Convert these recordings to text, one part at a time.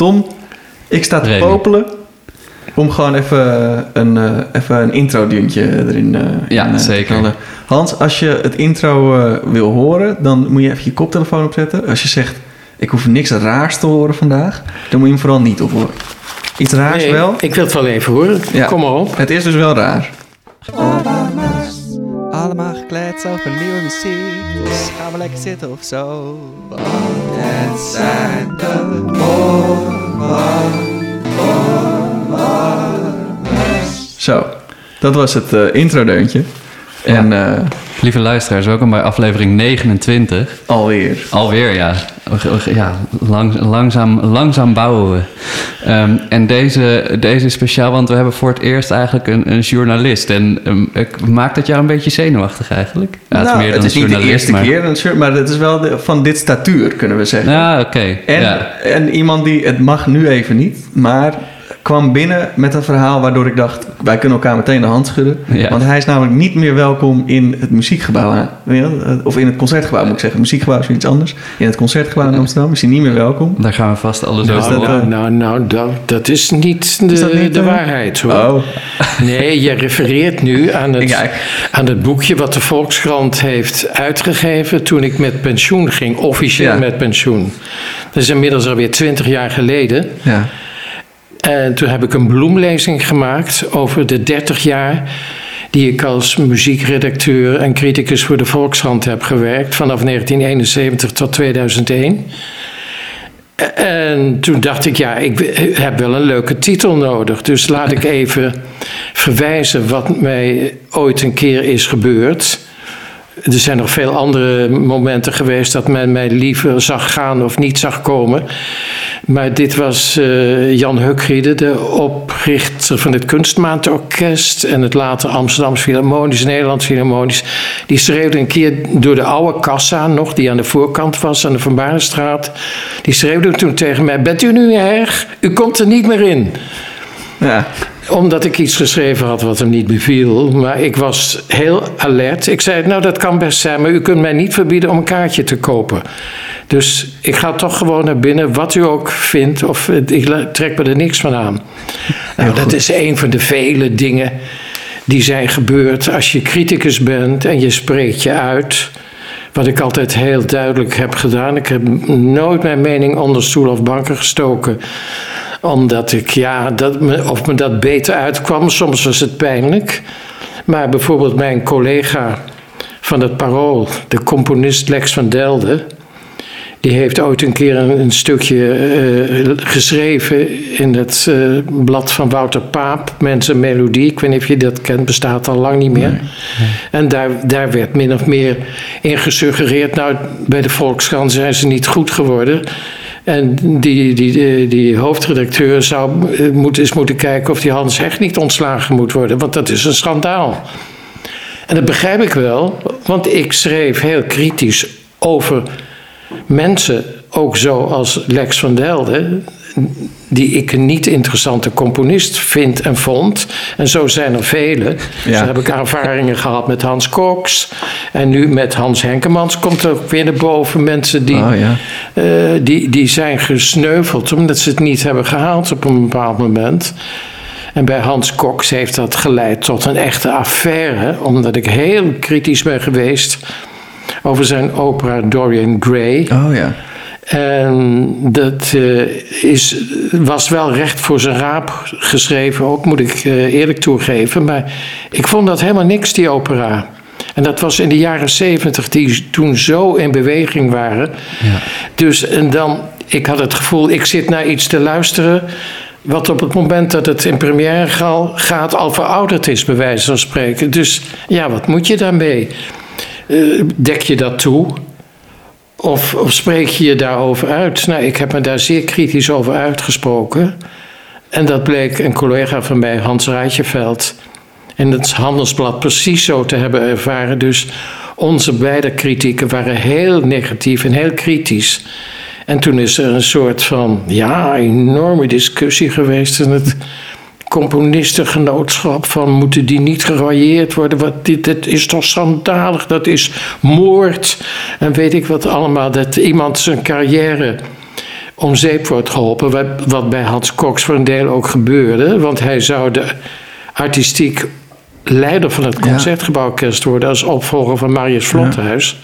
Tom, ik sta te popelen om gewoon even een, eh even een intro-duntje erin eh, Ja, in, eh, te zeker. knallen. Hans, als je het intro eh, wil horen, dan moet je even je koptelefoon opzetten. Als je zegt, ik hoef niks raars te horen vandaag, dan moet je hem vooral niet ophoren. Iets raars Nee, wel. ik wil het wel even horen. Ja. Kom maar op. Het is dus wel raar. Allemaal gekleed over nieuwe muziek. Dus gaan we lekker zitten of zo. Het zijn de Zo, dat was het eh intro-deuntje. En eh, Lieve luisteraars, welkom bij aflevering 29. alweer. Alweer, ja. Ja lang, langzaam, langzaam bouwen we. Ehm, en deze, deze is speciaal, want we hebben voor het eerst eigenlijk een, een journalist. En ehm, ik- maakt dat jou een beetje zenuwachtig eigenlijk? Ja, het is nou, meer dan het is niet de eerste maar... keer, een maar het is wel de- van dit statuur, kunnen we zeggen. Ja, oké. En, Ja. en iemand die, het mag nu even niet, maar kwam binnen met een verhaal waardoor ik dacht, wij kunnen elkaar meteen de hand schudden. Ja. Want hij is namelijk niet meer welkom in het muziekgebouw. hè. Weet je wel? Of in het concertgebouw moet ik zeggen. Het muziekgebouw is iets anders. In het concertgebouw in Amsterdam is hij niet meer welkom. Daar gaan we vast alles Nou, over dat, horen. nou, nou, nou, dat, dat is niet de, Is dat niet, de eh? waarheid hoor. Oh, Nee, je refereert nu aan het, Ja, aan het boekje wat de Volkskrant heeft uitgegeven toen ik met pensioen ging, officieel Ja. met pensioen. Dat is inmiddels alweer twintig jaar geleden. ja. En toen heb ik een bloemlezing gemaakt over de 30 jaar die ik als muziekredacteur en criticus voor de Volkskrant heb gewerkt, vanaf 1971 tot 2001. En toen dacht ik, ja, ik heb wel een leuke titel nodig. Dus laat ik even verwijzen wat mij ooit een keer is gebeurd. Er zijn nog veel andere momenten geweest dat men mij liever zag gaan of niet zag komen. Maar dit was eh, Jan Hukriede, de oprichter van het Kunstmaandorkest en het later Amsterdams Philharmonisch, Nederlands Philharmonisch. Die schreeuwde een keer door de oude kassa nog, die aan de voorkant was, aan de Van Barenstraat. Die schreeuwde toen tegen mij, bent u nu erg? U komt er niet meer in ja. Omdat ik iets geschreven had wat hem niet beviel. Maar ik was heel alert. Ik zei, nou dat kan best zijn, maar u kunt mij niet verbieden om een kaartje te kopen. Dus ik ga toch gewoon naar binnen, wat u ook vindt. Of ik trek me er niks van aan. Nou, dat is een van de vele dingen die zijn gebeurd als je criticus bent en je spreekt je uit. Wat ik altijd heel duidelijk heb gedaan. Ik heb nooit mijn mening onder stoel of banken gestoken. Omdat ik, ja, dat me, of me dat beter uitkwam. Soms was het pijnlijk. Maar bijvoorbeeld mijn collega van het Parool, de componist Lex van Delden. Die heeft ooit een keer een, een stukje eh, geschreven in het eh, blad van Wouter Paap, Mensen Melodie. Ik weet niet of je dat kent, bestaat al lang niet meer. En daar, daar werd min of meer in gesuggereerd, nou, bij de Volkskrant zijn ze niet goed geworden. En die, die, die, die hoofdredacteur zou eh, moeten, eens moeten kijken of die Hans Hecht niet ontslagen moet worden, want dat is een schandaal. En dat begrijp ik wel, want ik schreef heel kritisch over mensen, ook zoals Lex van Delden, die ik een niet interessante componist vind en vond. En zo zijn er velen. Ja. Zo heb ik ervaringen gehad met Hans Cox. En nu met Hans Henkemans komt er ook weer naar boven. Mensen die, Oh, ja. eh, die, die zijn gesneuveld omdat ze het niet hebben gehaald op een bepaald moment. En bij Hans Cox heeft dat geleid tot een echte affaire, omdat ik heel kritisch ben geweest over zijn opera Dorian Gray. Oh ja. En dat eh, is, was wel recht voor zijn raap geschreven, ook moet ik eh, eerlijk toegeven. Maar ik vond dat helemaal niks, die opera. En dat was in de jaren zeventig, die toen zo in beweging waren. Dus en dan, ik had het gevoel, ik zit naar iets te luisteren. Wat op het moment dat het in première gaat al verouderd is, bij wijze van spreken. Dus ja, wat moet je daarmee? Eh, dek je dat toe? Of, spreek je je daarover uit? Nou, ik heb me daar zeer kritisch over uitgesproken. En dat bleek een collega van mij, Hans Rijtjeveld, in het Handelsblad precies zo te hebben ervaren. Dus onze beide kritieken waren heel negatief en heel kritisch. En toen is er een soort van, ja, enorme discussie geweest in het componistengenootschap van moeten die niet geraaieerd worden? Wat, dit, dit is toch schandalig, dat is moord. En weet ik wat allemaal, dat iemand zijn carrière om zeep wordt geholpen. Wat, wat bij Hans Cox voor een deel ook gebeurde. Want hij zou de artistiek leider van het Concertgebouworkest worden... als opvolger van Marius Vlothuis.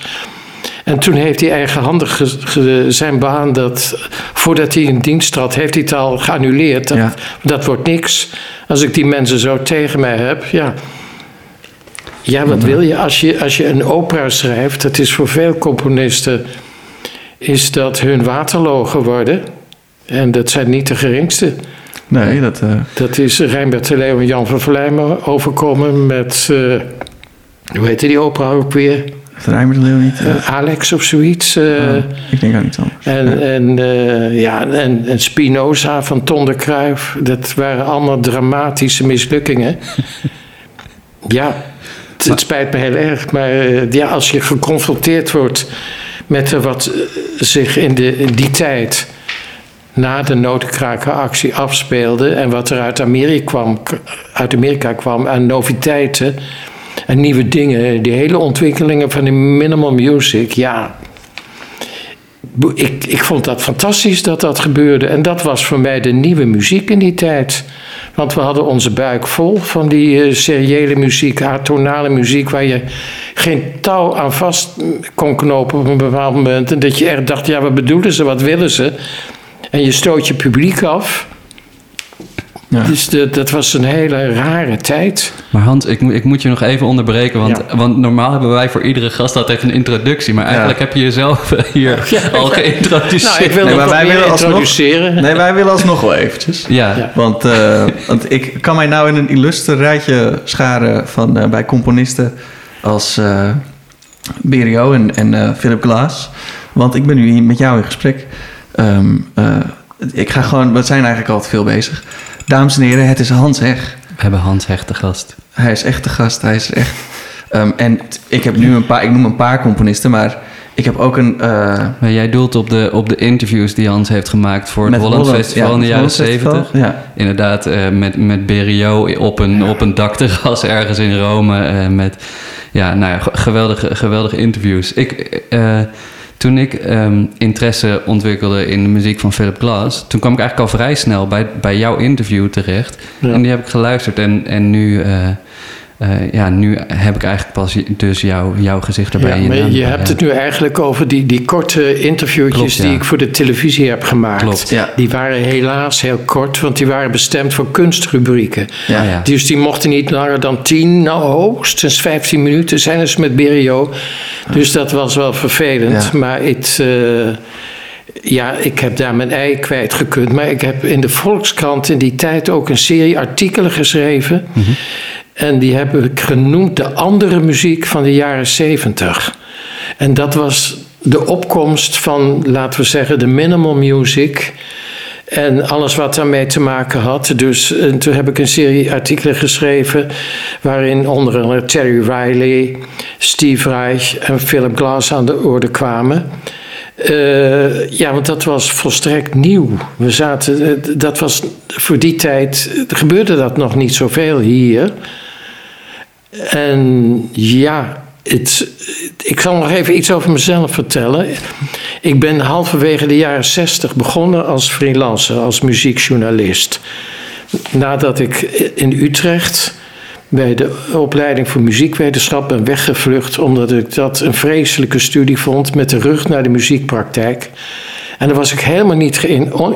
En toen heeft hij eigenhandig ge- ge- zijn baan, dat, voordat hij in dienst trad, heeft hij het al geannuleerd. Dat, Ja. dat wordt niks. Als ik die mensen zo tegen mij heb, ja. Ja, wat wil je? Als je, als je een opera schrijft, dat is voor veel componisten, is dat hun Waterloo geworden. En dat zijn niet de geringste. Nee, dat... eh, Dat is Rijnbert de Leeuw en Jan van Verlijmen overkomen met, eh, hoe heette die opera ook weer? Het de Leeuw niet. eh, Alex of zoiets. eh, ik denk aan iets anders. en, en, eh, ja, en, en Spinoza van Ton de Kruif. Dat waren allemaal dramatische mislukkingen. ja, het, het spijt me heel erg. Maar ja, als je geconfronteerd wordt met wat zich in, de, in die tijd na de notenkrakeractie afspeelde en wat er uit Amerika kwam, uit Amerika kwam aan noviteiten en nieuwe dingen, die hele ontwikkelingen van de minimal music, ja. Ik, ik vond dat fantastisch dat dat gebeurde. En dat was voor mij de nieuwe muziek in die tijd. Want we hadden onze buik vol van die eh, seriële muziek, atonale muziek, waar je geen touw aan vast kon knopen op een bepaald moment. En dat je echt dacht, ja, wat bedoelen ze, wat willen ze? En je stoot je publiek af. Ja. Dus de- dat was een hele rare tijd. Maar Hans, ik, moet- ik moet je nog even onderbreken. Want, want normaal hebben wij voor iedere gast altijd een introductie. Maar eigenlijk heb je jezelf hier Ja. al geïntroduceerd. Nou, ik wil Nee, het maar wij willen alsnog- introduceren. Nee, wij willen alsnog wel eventjes. ja. Ja. Want, eh, want ik kan mij nou in een illustre rijtje scharen van, eh, bij componisten als eh Berio en, en eh, Philip Glass. Want ik ben nu hier met jou in gesprek. Ehm, eh, ik ga gewoon, we zijn eigenlijk altijd veel bezig. Dames en heren, het is Hans Heg. We hebben Hans Hecht de gast. Hij is echt de gast, hij is echt. Ehm, en ik heb nu een paar, ik noem een paar componisten, maar ik heb ook een. eh, Maar jij doelt op de, op de interviews die Hans heeft gemaakt voor het Holland Holland- Festival ja, in de jaren 70. Ja, Inderdaad, eh, met, met Berio op een, op een dakterras ergens in Rome. eh, met ja, nou ja, ge- geweldige, geweldige interviews. Ik, toen ik ehm, interesse ontwikkelde in de muziek van Philip Glass, toen kwam ik eigenlijk al vrij snel bij, bij jouw interview terecht. Ja. En die heb ik geluisterd. En, en nu, eh, eh, ja, nu heb ik eigenlijk pas dus jouw jouw gezicht erbij. Ja, in maar naam. je hebt Ja. het nu eigenlijk over die, die korte interviewtjes Klopt, ja. die ik voor de televisie heb gemaakt. Klopt, ja. Die waren helaas heel kort, want die waren bestemd voor kunstrubrieken. Dus die mochten niet langer dan 10, nou hoogstens 15 minuten zijn eens met Berio. Dus dat was wel vervelend. Maar het, eh, ja, ik heb daar mijn ei kwijtgekund. Maar ik heb in de Volkskrant in die tijd ook een serie artikelen geschreven. En die heb ik genoemd de andere muziek van de jaren 70. En dat was de opkomst van, laten we zeggen, de minimal music. En alles wat daarmee te maken had. Dus en toen heb ik een serie artikelen geschreven. waarin onder andere Terry Riley, Steve Reich en Philip Glass aan de orde kwamen. Eh, ja, want dat was volstrekt nieuw. We zaten, eh, dat was voor die tijd, gebeurde dat nog niet zoveel hier. En ja, het, ik zal nog even iets over mezelf vertellen. Ik ben halverwege de jaren zestig begonnen als freelancer, als muziekjournalist. Nadat ik in Utrecht bij de opleiding voor muziekwetenschap ben weggevlucht, omdat ik dat een vreselijke studie vond met de rug naar de muziekpraktijk. En daar was ik helemaal niet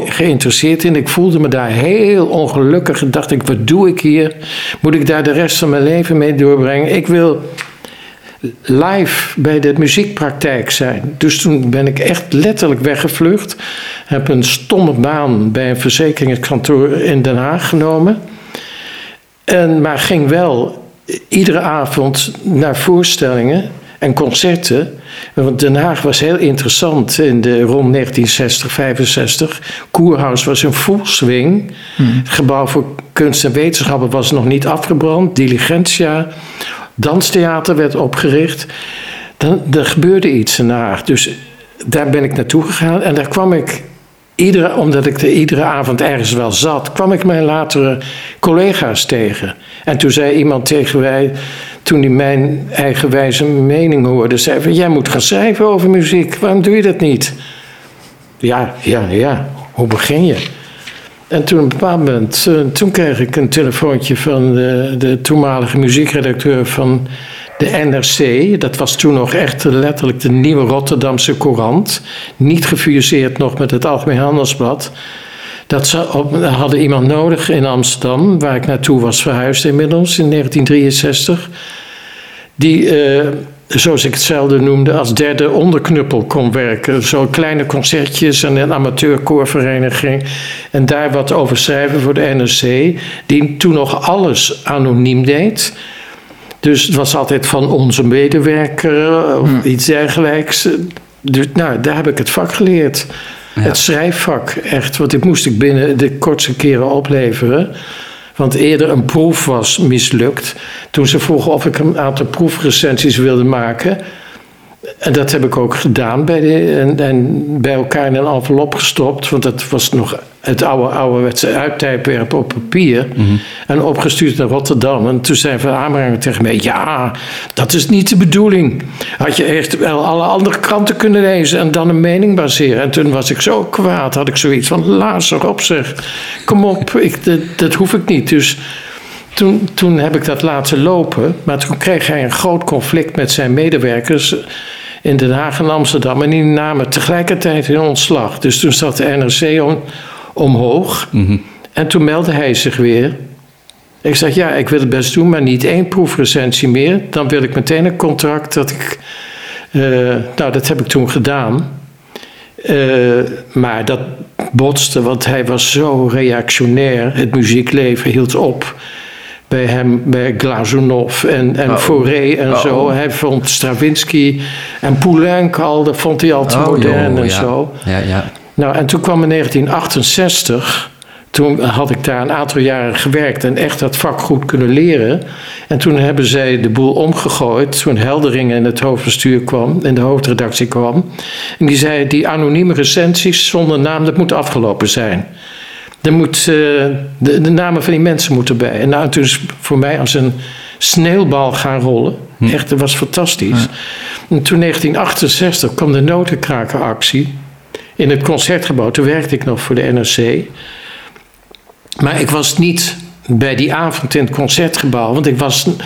geïnteresseerd in. Ik voelde me daar heel ongelukkig. En dacht ik, wat doe ik hier? Moet ik daar de rest van mijn leven mee doorbrengen? Ik wil live bij de muziekpraktijk zijn. Dus toen ben ik echt letterlijk weggevlucht. Heb een stomme baan bij een verzekeringskantoor in Den Haag genomen. En, maar ging wel iedere avond naar voorstellingen en concerten. Want Den Haag was heel interessant in de rond 1960, 65. Koerhuis was een full swing. Het gebouw voor kunst en wetenschappen was nog niet afgebrand. Diligentia, danstheater werd opgericht. Dan, er gebeurde iets in Den Haag. Dus daar ben ik naartoe gegaan en daar kwam ik iedere, omdat ik er iedere avond ergens wel zat, kwam ik mijn latere collega's tegen. En toen zei iemand tegen mij, toen hij mijn eigenwijze mening hoorde, zei van, jij moet gaan schrijven over muziek, waarom doe je dat niet? ja, ja, ja, hoe begin je? En toen op een bepaald moment, eh, toen kreeg ik een telefoontje van de, de toenmalige muziekredacteur van de NRC. Dat was toen nog echt letterlijk de nieuwe Rotterdamse Courant. Niet gefuseerd nog met het Algemeen Handelsblad. Dat ze hadden iemand nodig in Amsterdam, waar ik naartoe was verhuisd inmiddels in 1963. Die, eh, zoals ik het zelden noemde, als derde onderknuppel kon werken. Zo kleine concertjes en een amateurkoorvereniging. En daar wat over schrijven voor de NRC, die toen nog alles anoniem deed. Dus het was altijd van onze medewerker of iets dergelijks. Dus nou, daar heb ik het vak geleerd. Het schrijfvak, echt. Want dit moest ik binnen de kortste keren opleveren. Want eerder een proef was mislukt. Toen ze vroegen of ik een aantal proefrecensies wilde maken. En dat heb ik ook gedaan bij de, en, en bij elkaar in een envelop gestopt. Want dat was nog het oude, ouderwetse uittypewerp op papier. En opgestuurd naar Rotterdam. En toen zei Van Amerangen tegen mij... Ja, dat is niet de bedoeling. Had je echt wel alle andere kranten kunnen lezen... en dan een mening baseren. En toen was ik zo kwaad. Had ik zoiets van, laat erop zeg. Kom op, ik, dat, dat hoef ik niet. Dus... Toen, toen heb ik dat laten lopen. Maar toen kreeg hij een groot conflict met zijn medewerkers in Den Haag en Amsterdam. En die namen tegelijkertijd in ontslag. Dus toen zat de NRC om, omhoog. En toen meldde hij zich weer. Ik zeg, ja, ik wil het best doen, maar niet één proefrecensie meer. Dan wil ik meteen een contract dat ik... eh, nou, dat heb ik toen gedaan. Eh, maar dat botste, want hij was zo reactionair. Het muziekleven hield op bij hem, bij Glazunov en, en Oh. Fauré en Oh. zo. Hij vond Stravinsky en Poulenc al, dat vond hij al te Oh, modern joh, en ja. zo. Ja, ja. Nou, en toen kwam in 1968. Toen had ik daar een aantal jaren gewerkt en echt dat vak goed kunnen leren. En toen hebben zij de boel omgegooid. Toen Helderingen in het hoofdbestuur kwam, in de hoofdredactie kwam. En die zei: die anonieme recensies zonder naam, dat moet afgelopen zijn. Er moet, eh, de, de namen van die mensen moeten bij. En nou, toen is voor mij als een sneeuwbal gaan rollen. Echt, dat was fantastisch. En toen 1968 kwam de notenkrakeractie in het concertgebouw. Toen werkte ik nog voor de NRC. Maar ik was niet bij die avond in het concertgebouw, want ik was een,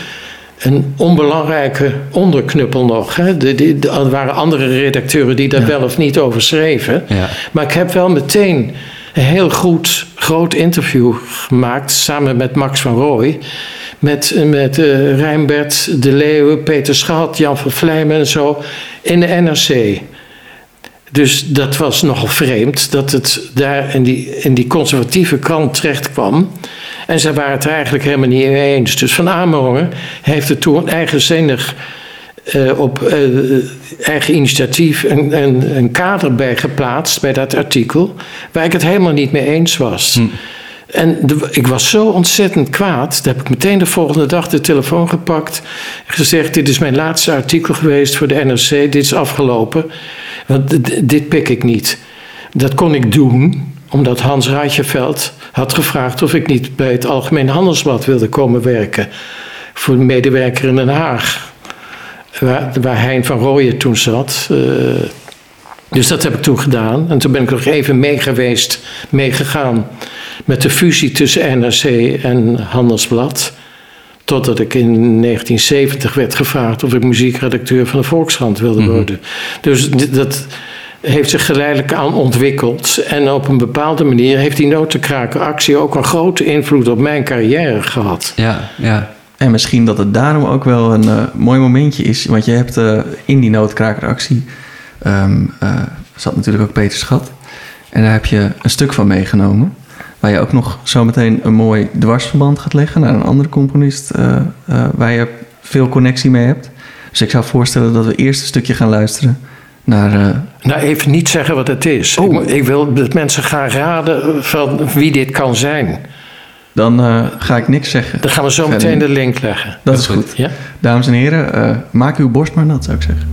een onbelangrijke onderknuppel nog. Hè. De, de- de- er waren andere redacteuren die daar wel of niet over schreven. Ja. Maar ik heb wel meteen een heel goed, groot interview gemaakt samen met Max van Rooij. Met, met eh, Rijnbert de Leeuwen, Peter Schat, Jan van Vlijmen en zo in de NRC. Dus dat was nogal vreemd dat het daar in die, in die conservatieve krant terecht kwam. En zij waren het er eigenlijk helemaal niet mee eens. Dus Van Amerongen heeft er toen eigenzinnig eh, op eh, eigen initiatief een, een, een kader bij geplaatst bij dat artikel. Waar ik het helemaal niet mee eens was. En de- ik was zo ontzettend kwaad. Dat heb ik meteen de volgende dag de telefoon gepakt. En gezegd: Dit is mijn laatste artikel geweest voor de NRC. Dit is afgelopen. Want dit, pik ik niet. Dat kon ik doen omdat Hans Rijtjeveld had gevraagd of ik niet bij het Algemeen Handelsblad wilde komen werken. Voor een medewerker in Den Haag. Waar, waar Hein van Rooyen toen zat. Eh, dus dat heb ik toen gedaan. En toen ben ik nog even mee geweest, meegegaan met de fusie tussen NRC en Handelsblad. Totdat ik in 1970 werd gevraagd of ik muziekredacteur van de Volkskrant wilde worden. Dus dat heeft zich geleidelijk aan ontwikkeld. En op een bepaalde manier heeft die notenkrakeractie ook een grote invloed op mijn carrière gehad. Ja, ja. En misschien dat het daarom ook wel een eh, mooi momentje is. Want je hebt eh, in die noodkrakeractie... ehm, eh, zat natuurlijk ook Peter Schat. En daar heb je een stuk van meegenomen. Waar je ook nog zometeen een mooi dwarsverband gaat leggen... naar een andere componist waar je veel connectie mee hebt. Dus ik zou voorstellen dat we eerst een stukje gaan luisteren... naar Nou, even niet zeggen wat het is. Oh. Ik, ik wil dat mensen gaan raden van wie dit kan zijn. Dan eh, ga ik niks zeggen. Dan gaan we zo meteen de link leggen. Dat is goed. Ja? Dames en heren, eh, maak uw borst maar nat, zou ik zeggen.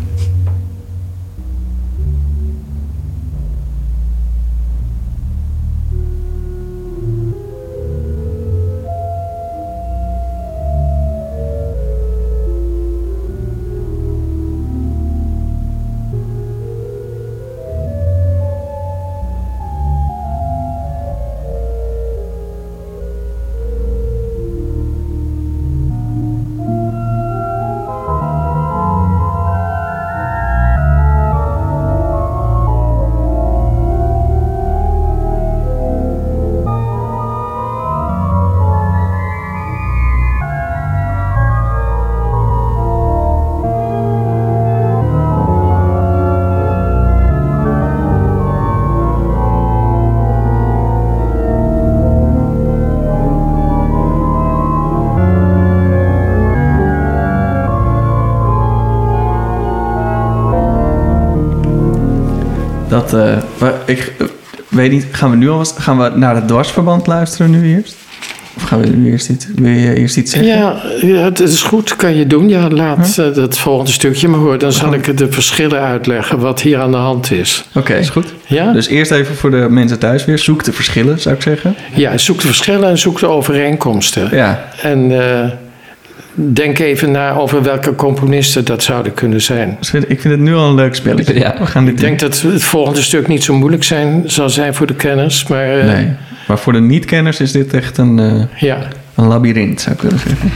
Dat, eh, ik eh, weet niet, gaan we nu al gaan we naar het dwarsverband luisteren nu eerst? Of gaan we nu eerst iets, wil je eerst iets zeggen? Ja, ja, het is goed, kan je doen. Ja, laat eh, dat volgende stukje maar horen. Dan zal ik de verschillen uitleggen wat hier aan de hand is. Oké. Is goed? Ja? Dus eerst even voor de mensen thuis weer. Zoek de verschillen, zou ik zeggen. ja, zoek de verschillen en zoek de overeenkomsten. Ja, En eh, denk even na over welke componisten dat zouden kunnen zijn. ik vind het nu al een leuk spelletje. Ja. We gaan dit Ik denk dat het volgende stuk niet zo moeilijk zijn, zal zijn voor de kenners. Maar eh. Nee. Maar voor de niet-kenners is dit echt een, eh, ja, een labyrint, zou ik willen zeggen.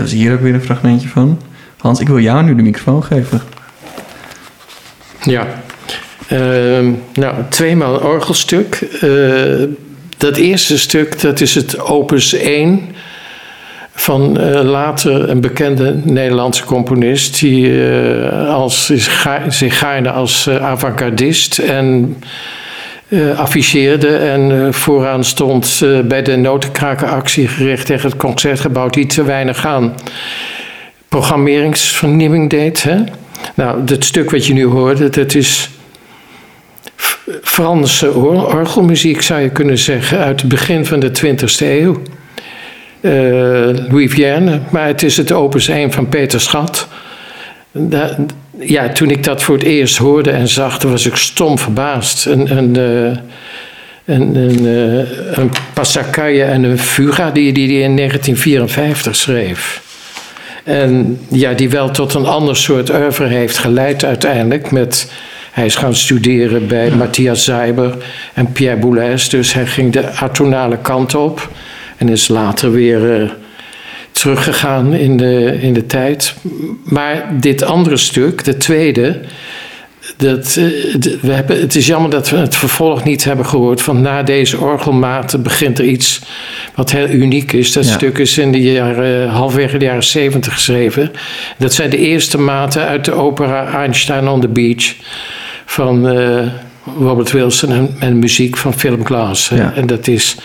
Dit was hier ook weer een fragmentje van. Hans, ik wil jou nu de microfoon geven. ja. Ehm, nou, tweemaal een orgelstuk. Eh, dat eerste stuk, dat is het opus 1 van eh, later een bekende Nederlandse componist... die eh, als, zich ga- zich gaarne als eh, avant-gardist en eh, afficheerde... en eh, vooraan stond eh, bij de notenkrakenactie gericht tegen het Concertgebouw... die te weinig aan programmeringsvernieuwing deed. Nou, dat stuk wat je nu hoorde, dat is... Franse or- orgelmuziek zou je kunnen zeggen uit het begin van de 20e eeuw. Louis Vierne, maar het is het opus 1 van Peter Schat. Da- ja, toen ik dat voor het eerst hoorde en zag, toen was ik stom verbaasd. Een, een, eh, een, een, eh, een passacaille en een fuga die hij die, die in 1954 schreef. En ja, die wel tot een ander soort oeuvre heeft geleid uiteindelijk. Met, hij is gaan studeren bij Matthias Zeiber en Pierre Boulez. Dus hij ging de atonale kant op. En is later weer eh, teruggegaan in de, in de tijd. Maar dit andere stuk, de tweede... Dat, eh, we hebben, het is jammer dat we het vervolg niet hebben gehoord. Van na deze orgelmaten begint er iets wat heel uniek is. Dat Ja. stuk is in de jaren, halfwege de jaren zeventig geschreven. Dat zijn de eerste maten uit de opera Einstein on the Beach van eh, Robert Wilson en, en muziek van Philip Glass. Ja. En dat is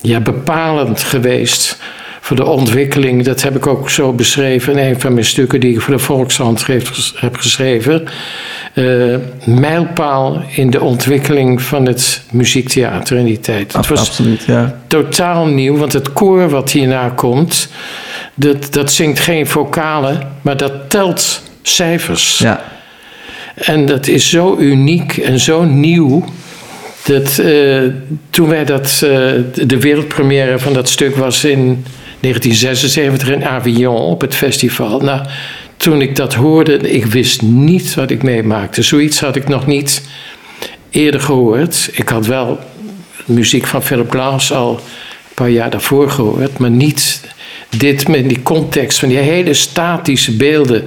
ja, bepalend geweest voor de ontwikkeling. Dat heb ik ook zo beschreven in een van mijn stukken die ik voor de Volkshand heb geschreven. Eh, mijlpaal in de ontwikkeling van het muziektheater in die tijd. Het was Absoluut, ja. totaal nieuw, want het koor wat hierna komt, dat, dat zingt geen vocalen, maar dat telt cijfers. Ja, En dat is zo uniek en zo nieuw. Dat eh, toen wij dat, eh, de wereldpremière van dat stuk was in 1976 in Avignon op het festival. Nou, toen ik dat hoorde, ik wist niet wat ik meemaakte. Zoiets had ik nog niet eerder gehoord. Ik had wel muziek van Philip Glass al een paar jaar daarvoor gehoord, maar niet dit met die context van die hele statische beelden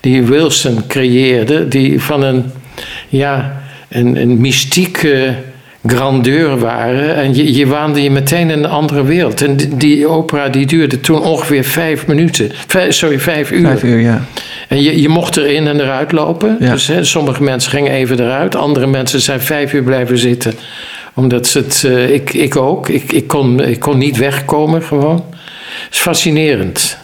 die Wilson creëerde, die van een, ja, een, een mystieke grandeur waren. En je, je waande je meteen in een andere wereld. En die, die opera die duurde toen ongeveer vijf minuten. Vijf, sorry, vijf uur. vijf uur, ja. En je, je mocht erin en eruit lopen. Ja. Dus hè, sommige mensen gingen even eruit. Andere mensen zijn vijf uur blijven zitten. Omdat ze het... eh, ik, ik ook. Ik, ik, kon, ik kon niet wegkomen gewoon. Het is fascinerend.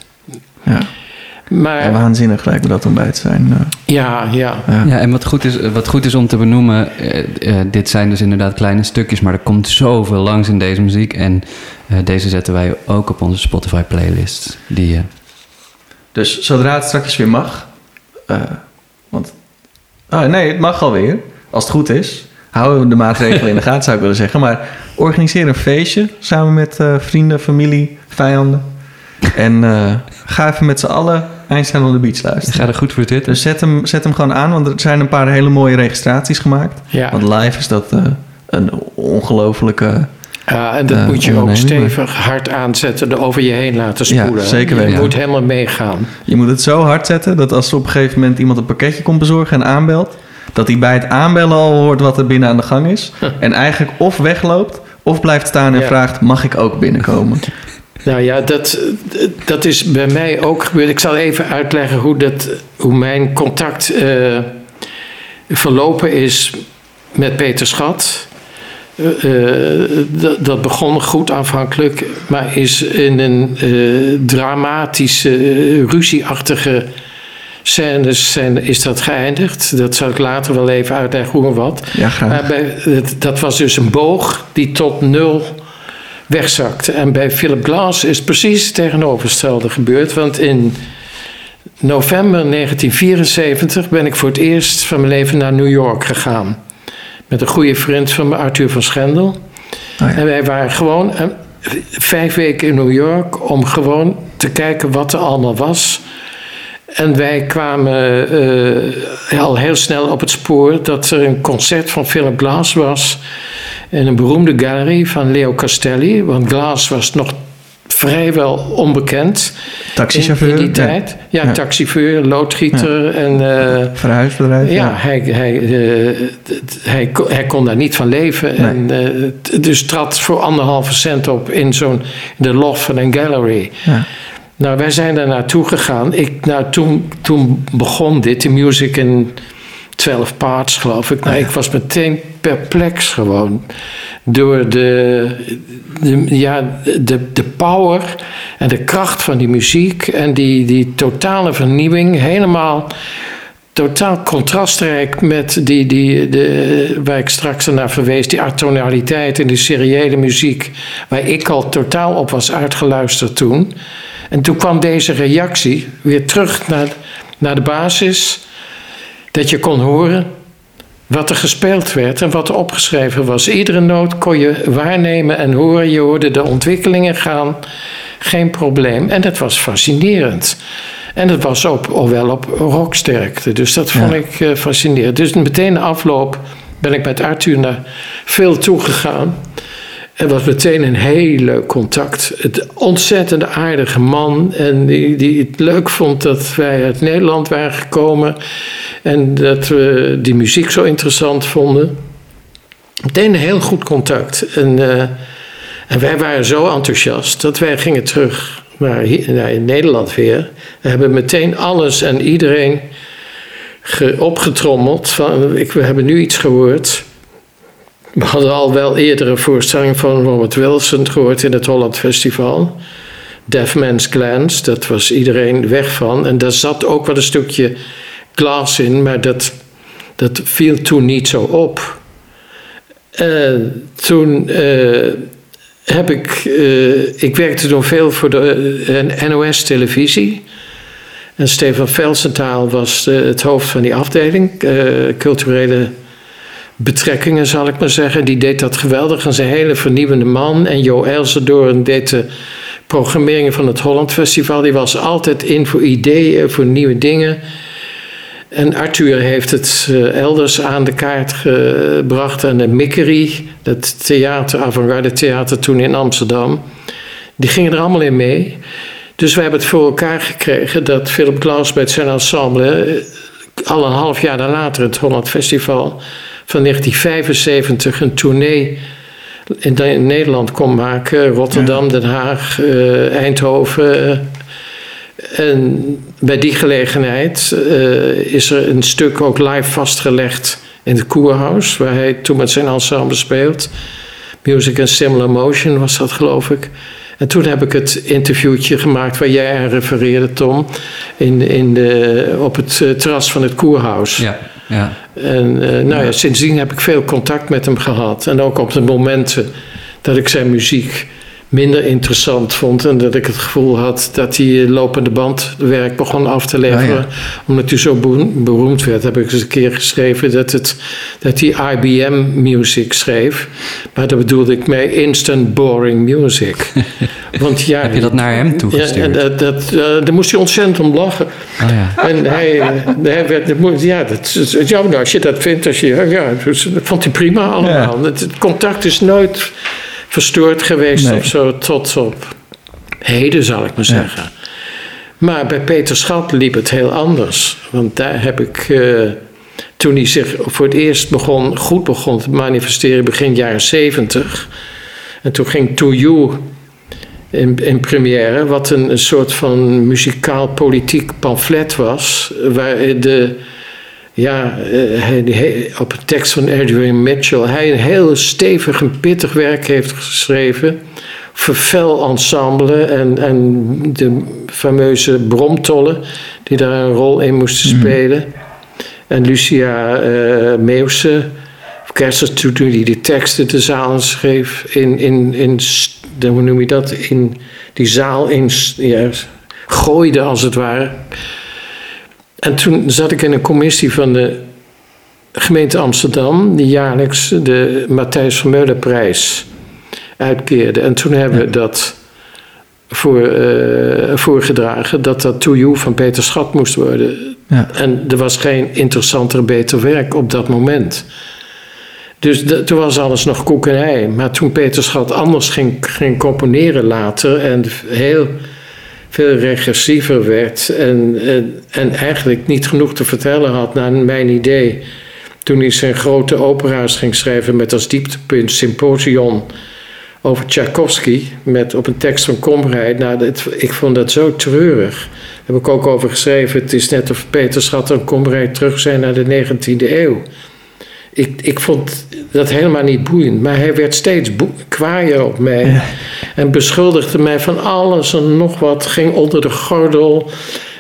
Maar En waanzinnig lijkt me dat om bij te zijn. eh. ja, ja. ja. Ja, en wat goed is, wat goed is om te benoemen, eh, eh, dit zijn dus inderdaad kleine stukjes, maar er komt zoveel langs in deze muziek. En eh, deze zetten wij ook op onze Spotify playlist. Die, eh, Dus zodra het straks weer mag. eh, want. Oh, nee, het mag alweer. Als het goed is. Houden we de maatregelen in de gaten, zou ik willen zeggen. Maar organiseer een feestje samen met eh, vrienden, familie, vijanden. En eh, ga even met z'n allen Einstein on the Beach luisteren. Ga er goed voor zitten. Dus zet hem, zet hem gewoon aan, want er zijn een paar hele mooie registraties gemaakt. Ja. Want live is dat eh, een ongelofelijke... Ja, en dat Eh, moet je ook stevig hard aanzetten, er over je heen laten Ja, spoelen. zeker Je weten. moet helemaal meegaan. Je moet het zo hard zetten dat als op een gegeven moment iemand een pakketje komt bezorgen en aanbelt, dat hij bij het aanbellen al hoort wat er binnen aan de gang is. En eigenlijk of wegloopt of blijft staan en Ja. vraagt: mag ik ook binnenkomen? Nou ja, dat, dat is bij mij ook gebeurd. Ik zal even uitleggen hoe, dat, hoe mijn contact eh, verlopen is met Peter Schat. Eh, eh, dat, dat begon goed aanvankelijk, maar is in een dramatische, ruzieachtige scènes zijn, is dat geëindigd. Dat zal ik later wel even uitleggen hoe en wat. Ja, graag. Maar bij, dat was dus een boog die tot nul wegzakte. En bij Philip Glass is precies het tegenovergestelde gebeurd. Want in november 1974 ben ik voor het eerst van mijn leven naar New York gegaan. Met een goede vriend van me, Arthur van Schendel. Oh ja. En wij waren gewoon eh, vijf weken in New York om gewoon te kijken wat er allemaal was. En wij kwamen eh, al heel snel op het spoor dat er een concert van Philip Glass was. In een beroemde galerie van Leo Castelli. Want Glass was nog vrijwel onbekend Taxichauffeur. in, in die ja. tijd. Ja, Ja. taxichauffeur, loodgieter en... eh, Verhuisbedrijf. ja, hij, hij, eh, hij, kon- hij kon daar niet van leven. En, eh, dus trad voor anderhalve cent op in zo'n de loft van een gallery. Ja. Nou, wij zijn daar naartoe gegaan. Ik, nou, toen, toen begon dit, de music in 12 parts, geloof ik. Nou, ik was meteen perplex gewoon. Door de, de, ja, de, de power en de kracht van die muziek. En die, die totale vernieuwing. Helemaal totaal contrastrijk met die, die, de, waar ik straks naar verwees, die atonaliteit en die seriële muziek, waar ik al totaal op was uitgeluisterd toen. En toen kwam deze reactie weer terug naar, naar de basis, dat je kon horen wat er gespeeld werd en wat er opgeschreven was. Iedere noot kon je waarnemen en horen, je hoorde de ontwikkelingen gaan, geen probleem. En dat was fascinerend. En dat was ook al wel op rocksterkte. Dus dat vond Ja. ik eh, fascinerend. Dus meteen na afloop ben ik met Arthur naar veel toegegaan. Het was meteen een heel leuk contact. Het ontzettende aardige man. En die, die het leuk vond dat wij uit Nederland waren gekomen. En dat we die muziek zo interessant vonden. Meteen een heel goed contact. En, eh, en wij waren zo enthousiast dat wij gingen terug naar, naar Nederland weer. We hebben meteen alles en iedereen ge- opgetrommeld. Van, ik, we hebben nu iets gehoord. We hadden al wel eerder een voorstelling van Robert Wilson gehoord in het Holland Festival. Deaf Man's Glance, dat was iedereen weg van. En daar zat ook wel een stukje glas in, maar dat, dat viel toen niet zo op. En toen eh, heb ik, eh, ik werkte toen veel voor de eh, NOS-televisie. En Stefan Velsentaal was eh, het hoofd van die afdeling, eh, culturele betrekkingen zal ik maar zeggen. Die deed dat geweldig en zijn hele vernieuwende man. En Jo Elsendoorn deed de programmering van het Holland Festival. Die was altijd in voor ideeën, voor nieuwe dingen. En Arthur heeft het eh, elders aan de kaart gebracht. En de Mikkery, dat theater, avant-garde theater toen in Amsterdam. Die gingen er allemaal in mee. Dus we hebben het voor elkaar gekregen dat Philip Glass met zijn ensemble... eh, al een half jaar later het Holland Festival van 1975 een tournee in, Nederland kon maken. Rotterdam, Den Haag, eh, Eindhoven. eh. en bij die gelegenheid eh, is er een stuk ook live vastgelegd in het Koerhuis, waar hij toen met zijn ensemble speelt. Music and Similar Motion was dat, geloof ik. En toen heb ik het interviewtje gemaakt waar jij aan refereerde, Tom, in, in de, op het terras van het Koerhuis. Ja, ja. En eh, nou ja, sindsdien heb ik veel contact met hem gehad. En ook op de momenten dat ik zijn muziek minder interessant vond. En dat ik het gevoel had dat hij lopende band werk begon af te leveren. Oh, Omdat hij zo beroem- beroemd werd, heb ik eens een keer geschreven dat, het, dat hij IBM music schreef. Maar daar bedoelde ik mee instant boring music. Want ja, Heb je dat naar hem ja, toegestuurd? dat, dat, eh, daar moest hij ontzettend om lachen. Oh ja. En hij, eh, hij werd, dat ja, dat ja, nou, als je dat vindt, als je, ja, dat vond hij prima allemaal. Het, het contact is nooit verstoord geweest Nee. of zo, tot op heden zal ik maar zeggen. Maar bij Peter Schat liep het heel anders. Want daar heb ik, eh, toen hij zich voor het eerst begon, goed begon te manifesteren, begin jaren zeventig. En toen ging To You in, in première, wat een, een soort van muzikaal-politiek pamflet was. Waar de, ja, eh, op een tekst van Adrian Mitchell, hij een heel stevig en pittig werk heeft geschreven. Vervel ensemble en, en de fameuze bromtollen die daar een rol in moesten spelen. En Lucia eh Meeuwse, toen die de teksten de zaal schreef, in, in, in, hoe noem je dat, in die zaal in, ja, gooide als het ware. En toen zat ik in een commissie van de gemeente Amsterdam, die jaarlijks de Matthijs van Meulenprijs uitkeerde. En toen hebben we dat voor, eh, voorgedragen, dat dat To You van Peter Schat moest worden. Ja. En er was geen interessanter, beter werk op dat moment. Dus de- toen was alles nog koek en ei. Maar toen Peter Schat anders ging, ging componeren later en heel veel regressiever werd en, en, en eigenlijk niet genoeg te vertellen had naar mijn idee. Toen hij zijn grote opera's ging schrijven met als dieptepunt Symposion over Tchaikovsky met op een tekst van Komrij. Nou, dat, ik vond dat zo treurig. Daar heb ik ook over geschreven. Het is net of Peter Schat en Komrij terug zijn naar de 19e eeuw. Ik, ik vond dat helemaal niet boeiend, maar hij werd steeds kwaaier op mij. En beschuldigde mij van alles en nog wat. Ging onder de gordel.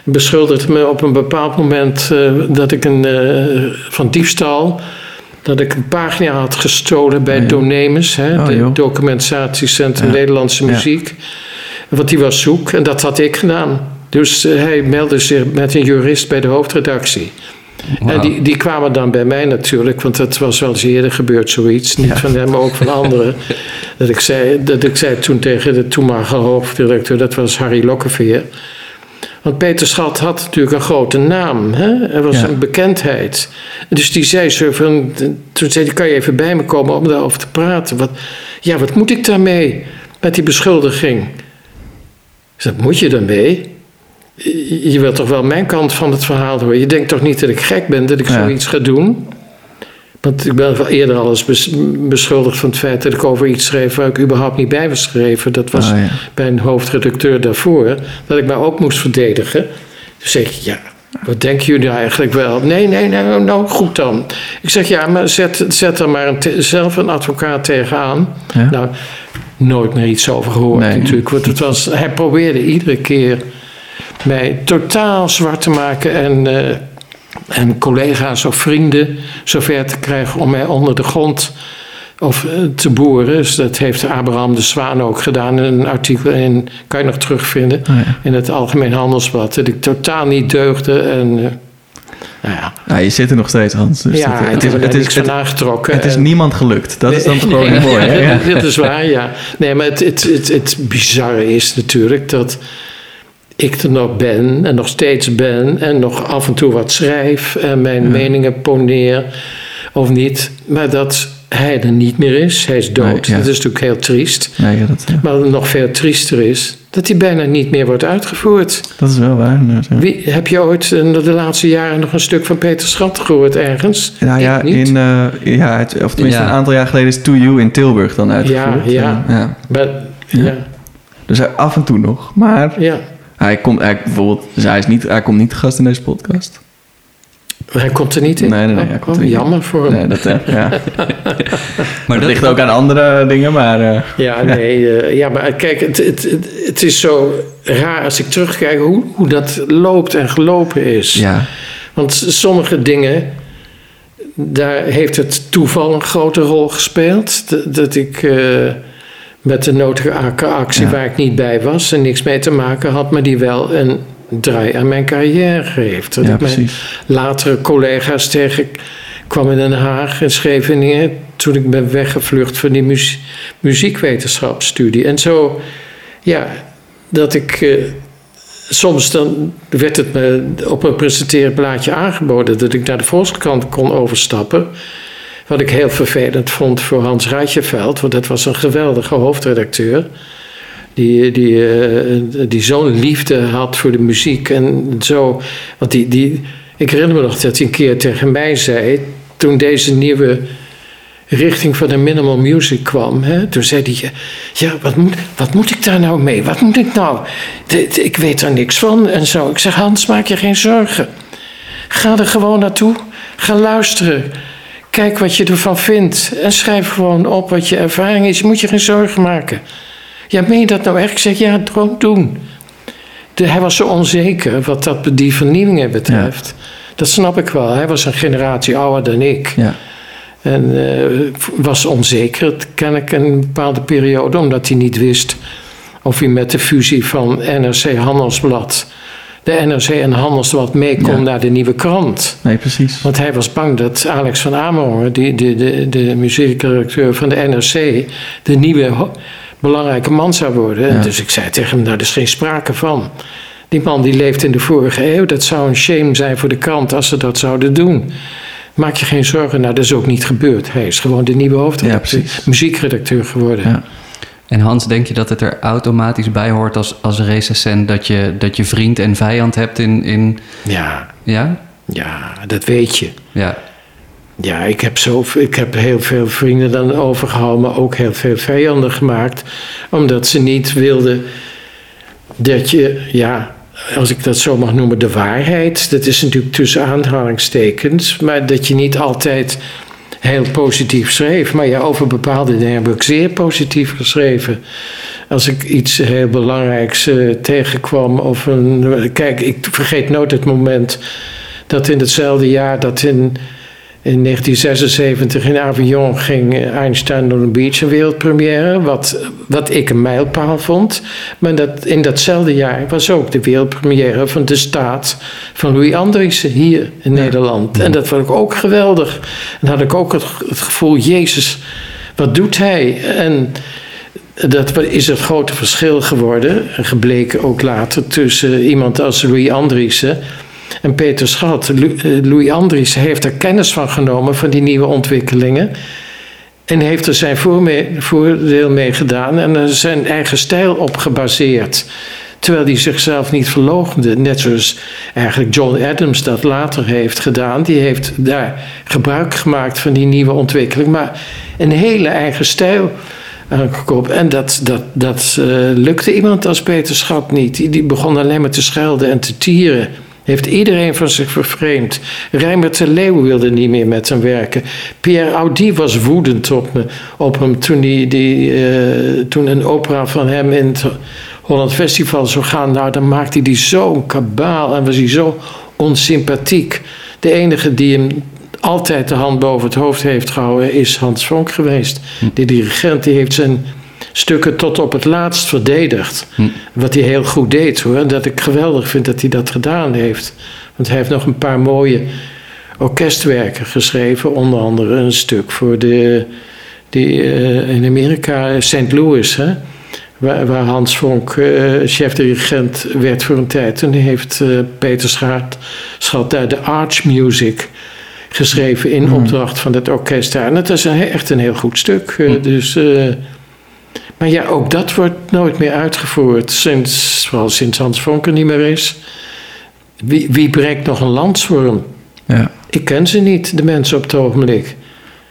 Beschuldigde me op een bepaald moment eh, dat ik een, eh, van diefstal. Dat ik een pagina had gestolen bij Oh, ja. Donemus, hè, Oh, de joh. documentatiecentrum Ja. Nederlandse. Muziek. Want die was zoek en dat had ik gedaan. Dus eh, hij meldde zich met een jurist bij de hoofdredactie. En die, die kwamen dan bij mij natuurlijk, want dat was wel eens eerder gebeurd zoiets. Niet van hem, maar ook van anderen. dat, ik zei, dat ik zei toen tegen de toenmalige hoofddirecteur, dat was Harry Lokkeveer. Want Peter Schat had natuurlijk een grote naam. Hè? Er was Ja. een bekendheid. Dus die zei zo van... Toen zei hij, kan je even bij me komen om daarover te praten? Wat, ja, wat moet ik daarmee? Met die beschuldiging. Ik zei, moet je daarmee? Je wilt toch wel mijn kant van het verhaal horen? Je denkt toch niet dat ik gek ben dat ik Ja. zoiets ga doen? Want ik ben wel eerder al eens bes- beschuldigd van het feit dat ik over iets schreef waar ik überhaupt niet bij was geschreven. Dat was Oh, ja. bij een hoofdredacteur daarvoor, dat ik mij ook moest verdedigen. Dus zeg ik, ja, wat denken jullie nou eigenlijk wel? Nee, nee, nee, nou, nou goed dan. Ik zeg, ja, maar zet, zet er maar een zelf een advocaat tegenaan. Ja. Nou, nooit meer iets over gehoord Nee. natuurlijk. Want het was, hij probeerde iedere keer mij totaal zwart te maken en, eh, en collega's of vrienden zover te krijgen om mij onder de grond of, eh, te boren. Dus dat heeft Abraham de Zwaan ook gedaan in een artikel, in, kan je nog terugvinden, Oh, ja. in het Algemeen Handelsblad. Dat ik totaal niet deugde en... eh, nou ja, Ja, je zit er nog steeds, Hans. Dus ja, dat- het is, het is van aangetrokken. het is En- niemand gelukt. Dat is dan gewoon nee, mooi. Ja. Dat is waar, ja. Nee, maar het, het, het, het bizarre is natuurlijk dat ik er nog ben en nog steeds ben en nog af en toe wat schrijf en mijn meningen poneer of niet, maar dat hij er niet meer is. Hij is dood. Nee, ja. Dat is natuurlijk heel triest. Ja, dat. Maar wat nog veel triester is, dat hij bijna niet meer wordt uitgevoerd. dat is wel waar. Wie, heb je ooit in de laatste jaren nog een stuk van Peter Schat gehoord ergens? Nou ja, in, eh, ja het, of tenminste een aantal jaar geleden is To You in Tilburg dan uitgevoerd. Ja, ja. Maar, ja, Dus hij, af en toe nog. Maar ja. Hij komt hij, bijvoorbeeld, dus hij, is niet, hij komt niet te gast in deze podcast. Hij komt er niet in. Nee, nee, nee, Oh, hij komt oh, er niet in. jammer voor hem. Nee, dat, ja. Maar dat dat, ligt ook aan andere dingen, maar eh, Ja, nee, eh, ja, maar kijk, het, het, het, het is zo raar als ik terugkijk hoe, hoe dat loopt en gelopen is. ja. Want sommige dingen, daar heeft het toeval een grote rol gespeeld. Dat, dat ik eh, met de nodige ac- actie Ja. waar ik niet bij was en niks mee te maken had, maar die wel een draai aan mijn carrière heeft. Dat Ja, ik mijn precies. latere collega's tegen kwam in Den Haag en Scheveningen toen ik ben weggevlucht van die muzie- muziekwetenschapsstudie. En zo, ja, dat ik. eh, soms dan werd het me op een presenteerblaadje aangeboden dat ik naar de Volkskrant kon overstappen. Wat ik heel vervelend vond voor Hans Rijtjeveld, want dat was een geweldige hoofdredacteur. Die, die, eh, die zo'n liefde had voor de muziek en zo. Want die, die, ik herinner me nog dat hij een keer tegen mij zei, toen deze nieuwe richting van de minimal music kwam. Hè, toen zei hij, ja, wat moet, wat moet ik daar nou mee? Wat moet ik nou? Ik weet daar niks van en zo. Ik zeg, Hans, maak je geen zorgen. Ga er gewoon naartoe. Ga luisteren. Kijk wat je ervan vindt. En schrijf gewoon op wat je ervaring is. Je moet je geen zorgen maken. Ja, meen je dat nou echt? Ik zeg, ja, gewoon doen. De, hij was zo onzeker wat dat, die vernieuwingen betreft. Dat snap ik wel. Hij was een generatie ouder dan ik. Ja. En eh, was onzeker, kennelijk een bepaalde periode, omdat hij niet wist of hij met de fusie van NRC Handelsblad, de NRC en Handelsblad mee kon Ja. naar de nieuwe krant. Nee, precies. Want hij was bang dat Alex van Amerongen, die, de, de, de muziekdirecteur van de NRC, de nieuwe belangrijke man zou worden. Ja. Dus ik zei tegen hem, nou, er is geen sprake van. Die man die leeft in de vorige eeuw. Dat zou een shame zijn voor de krant als ze dat zouden doen. Maak je geen zorgen, nou, dat is ook niet gebeurd. Hij is gewoon de nieuwe hoofdredacteur, Ja, muziekredacteur geworden. Ja. En Hans, denk je dat het er automatisch bij hoort als, als recensent dat je, dat je vriend en vijand hebt in. in ja, ja? ja, dat weet je. Ja. Ja, ik heb, zo, ik heb heel veel vrienden dan overgehouden, maar ook heel veel vijanden gemaakt. Omdat ze niet wilden dat je, ja, als ik dat zo mag noemen, de waarheid. Dat is natuurlijk tussen aanhalingstekens, maar dat je niet altijd heel positief schreef. Maar ja, over bepaalde dingen heb ik zeer positief geschreven. Als ik iets heel belangrijks eh, tegenkwam of een. Kijk, ik vergeet nooit het moment dat in hetzelfde jaar dat in. In 1976 in Avignon ging Einstein on the Beach een wereldpremière, wat, wat ik een mijlpaal vond. Maar dat, in datzelfde jaar was ook de wereldpremière van De Staat van Louis Andriessen hier in Nederland. En dat vond ik ook geweldig. En had ik ook het, het gevoel, Jezus, wat doet hij? En dat is het grote verschil geworden, en gebleken ook later, tussen iemand als Louis Andriessen en Peter Schat. Eh, Louis Andriessen heeft er kennis van genomen van die nieuwe ontwikkelingen. En heeft er zijn voordeel mee gedaan en zijn eigen stijl op gebaseerd. Terwijl hij zichzelf niet verloochende. Net zoals eigenlijk John Adams dat later heeft gedaan. Die heeft daar gebruik gemaakt van die nieuwe ontwikkeling. Maar een hele eigen stijl aangekomen. En dat, dat, dat eh, lukte iemand als Peter Schat niet. Die begon alleen maar te schelden en te tieren. Heeft iedereen van zich vervreemd. Rijmer de Leeuw wilde niet meer met hem werken. Pierre Audi was woedend op, me, op hem toen, die, die, eh, toen een opera van hem in het Holland Festival zou gaan. Nou, dan maakte hij die zo'n kabaal en was hij zo onsympathiek. De enige die hem altijd de hand boven het hoofd heeft gehouden is Hans Vonk geweest. Die dirigent die heeft zijn stukken tot op het laatst verdedigd. Wat hij heel goed deed hoor. En dat ik geweldig vind dat hij dat gedaan heeft. Want hij heeft nog een paar mooie orkestwerken geschreven. Onder andere een stuk voor de, die, eh, in Amerika, St. Louis. Hè? Waar, waar Hans Vonk eh chef-dirigent werd voor een tijd. Toen heeft eh, Peter Schat, Schat daar de Arch Music geschreven in opdracht van het orkest daar. En dat is een, echt een heel goed stuk. eh, Dus, maar ja, ook dat wordt nooit meer uitgevoerd. Sinds, vooral sinds Hans Vonk er niet meer is. Wie, wie breekt nog een hem? Ja. Ik ken ze niet, de mensen op het ogenblik.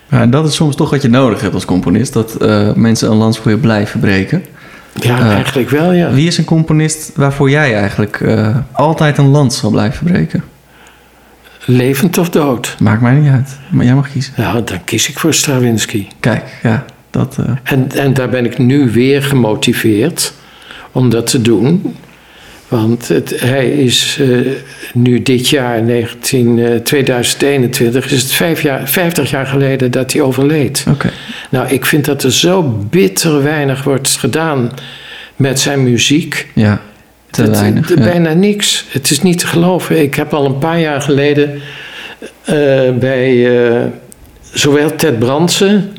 Ja, en dat is soms toch wat je nodig hebt als componist. Dat eh, mensen een lans voor je blijven breken. Ja, Eh, eigenlijk wel, ja. Wie is een componist waarvoor jij eigenlijk eh, altijd een lans zal blijven breken? Levend of dood? Maakt mij niet uit. Maar jij mag kiezen. Nou, dan kies ik voor Stravinsky. Kijk, ja, dat... eh, En, en daar ben ik nu weer gemotiveerd om dat te doen. Want het, hij is eh, nu dit jaar, 19, eh, 2021, is het vijf jaar, 50 jaar geleden dat hij overleed. Nou, ik vind dat er zo bitter weinig wordt gedaan met zijn muziek. Ja, te weinig. ja. Bijna niks. Het is niet te geloven. Ik heb al een paar jaar geleden eh, bij eh, zowel Ted Brandsen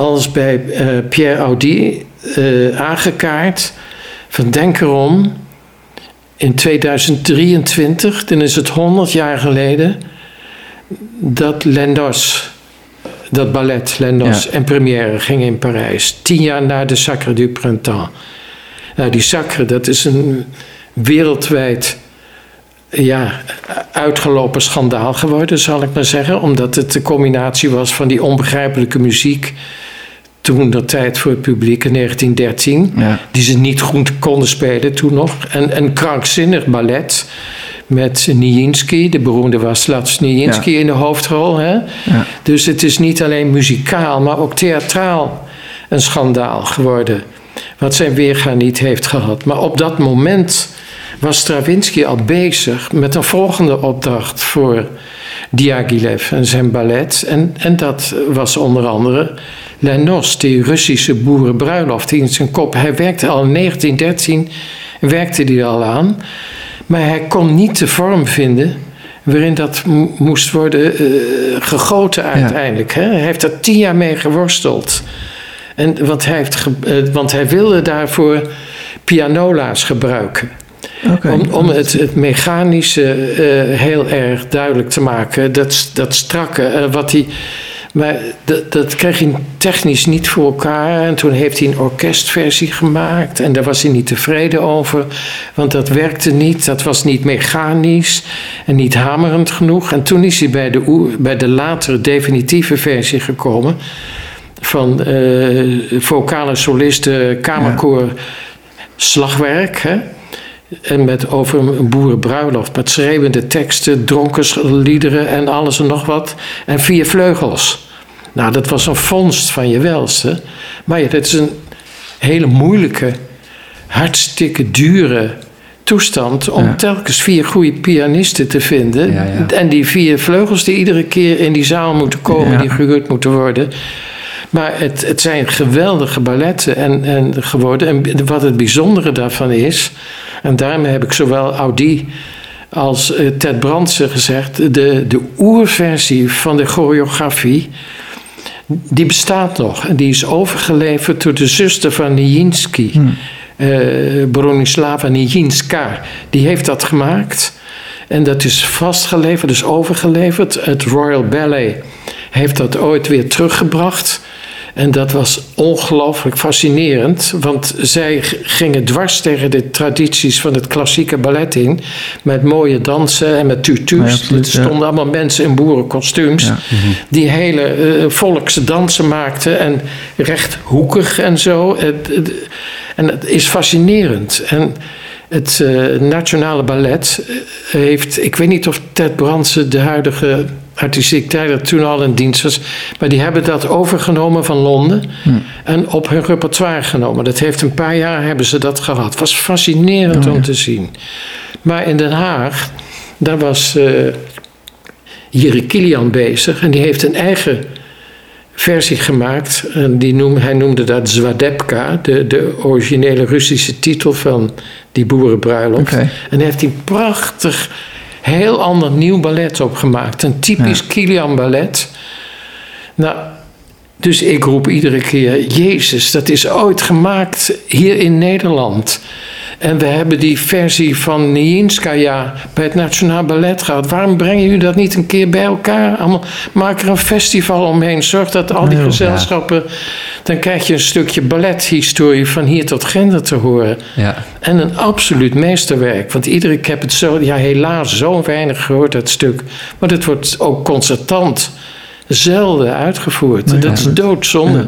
als bij eh, Pierre Audi eh, aangekaart van denk erom. In 2023, dan is het 100 jaar geleden, dat Lendos, dat ballet Lendos Ja. en première ging in Parijs. Tien jaar na de Sacre du Printemps. Nou, die Sacre, dat is een wereldwijd ja, uitgelopen schandaal geworden, zal ik maar zeggen. Omdat het de combinatie was van die onbegrijpelijke muziek. Toen de tijd voor het publiek in 1913. Ja. Die ze niet goed konden spelen toen nog. En een krankzinnig ballet. Met Nijinsky, de beroemde Waslav Nijinsky in de hoofdrol. Hè? Ja. Dus het is niet alleen muzikaal, maar ook theatraal een schandaal geworden. Wat zijn weerga niet heeft gehad. Maar op dat moment was Stravinsky al bezig met een volgende opdracht voor Diaghilev en zijn ballet. En, en dat was onder andere Lenos, die Russische boerenbruiloft die in zijn kop. Hij werkte al in 1913, werkte hij al aan. Maar hij kon niet de vorm vinden waarin dat mo- moest worden eh, gegoten uiteindelijk. Hè? Hij heeft er tien jaar mee geworsteld. En, want, hij heeft ge- eh, want hij wilde daarvoor pianola's gebruiken. Om, om het, het mechanische eh, heel erg duidelijk te maken. Dat, dat strakke, wat hij. Maar dat, dat kreeg hij technisch niet voor elkaar. En toen heeft hij een orkestversie gemaakt. En daar was hij niet tevreden over. Want dat werkte niet. Dat was niet mechanisch. En niet hamerend genoeg. En toen is hij bij de, bij de latere definitieve versie gekomen. Van eh vocale solisten, kamerkoor, slagwerk. Hè? En met over een boerenbruiloft. Met schreeuwende teksten, dronkensliederen en alles en nog wat. En vier vleugels. Nou, dat was een vondst van je welste. Maar ja, dat is een hele moeilijke, hartstikke dure toestand om Ja. telkens vier goede pianisten te vinden. Ja, ja. En die vier vleugels die iedere keer in die zaal moeten komen, die gehuurd moeten worden. Maar het, het zijn geweldige balletten en, en geworden. En wat het bijzondere daarvan is, en daarmee heb ik zowel Audi als eh, Ted Brandsen gezegd, de, de oerversie van de choreografie, die bestaat nog. En die is overgeleverd door de zuster van Nijinsky, eh Bronislava Nijinska. Die heeft dat gemaakt. En dat is vastgeleverd, dus overgeleverd. Het Royal Ballet heeft dat ooit weer teruggebracht. En dat was ongelooflijk fascinerend, want zij gingen dwars tegen de tradities van het klassieke ballet in. Met mooie dansen en met Ja, tutus. absoluut, er stonden allemaal mensen in boerenkostuums. Ja. Die hele eh, volkse dansen maakten en rechthoekig en zo. Het- het- En het is fascinerend. En het eh, Nationale Ballet eh, heeft, ik weet niet of Ted Brandsen, de huidige artistiek directeur, toen al in dienst was, maar die hebben dat overgenomen van Londen en op hun repertoire genomen. Dat heeft een paar jaar hebben ze dat gehad. Het was fascinerend Oh, om ja. te zien. Maar in Den Haag, daar was Jiri Kilian bezig en die heeft een eigen versie gemaakt. En die noem, hij noemde dat Zwadepka, de, de originele Russische titel van die boerenbruiloft. En hij heeft die prachtig, heel ander nieuw ballet opgemaakt. Een typisch Ja. Kilian ballet. Nou, dus ik roep iedere keer, Jezus, dat is ooit gemaakt hier in Nederland. En we hebben die versie van Nijinsky bij het Nationaal Ballet gehad. Waarom brengen jullie dat niet een keer bij elkaar? Allemaal, maak er een festival omheen. Zorg dat al die gezelschappen... Dan krijg je een stukje ballethistorie van hier tot Gender te horen. Ja. En een absoluut meesterwerk. Want iedere ik heb het zo, ja, helaas zo weinig gehoord, dat stuk. Maar het wordt ook concertant zelden uitgevoerd. Nou ja, dat is doodzonde. Ja.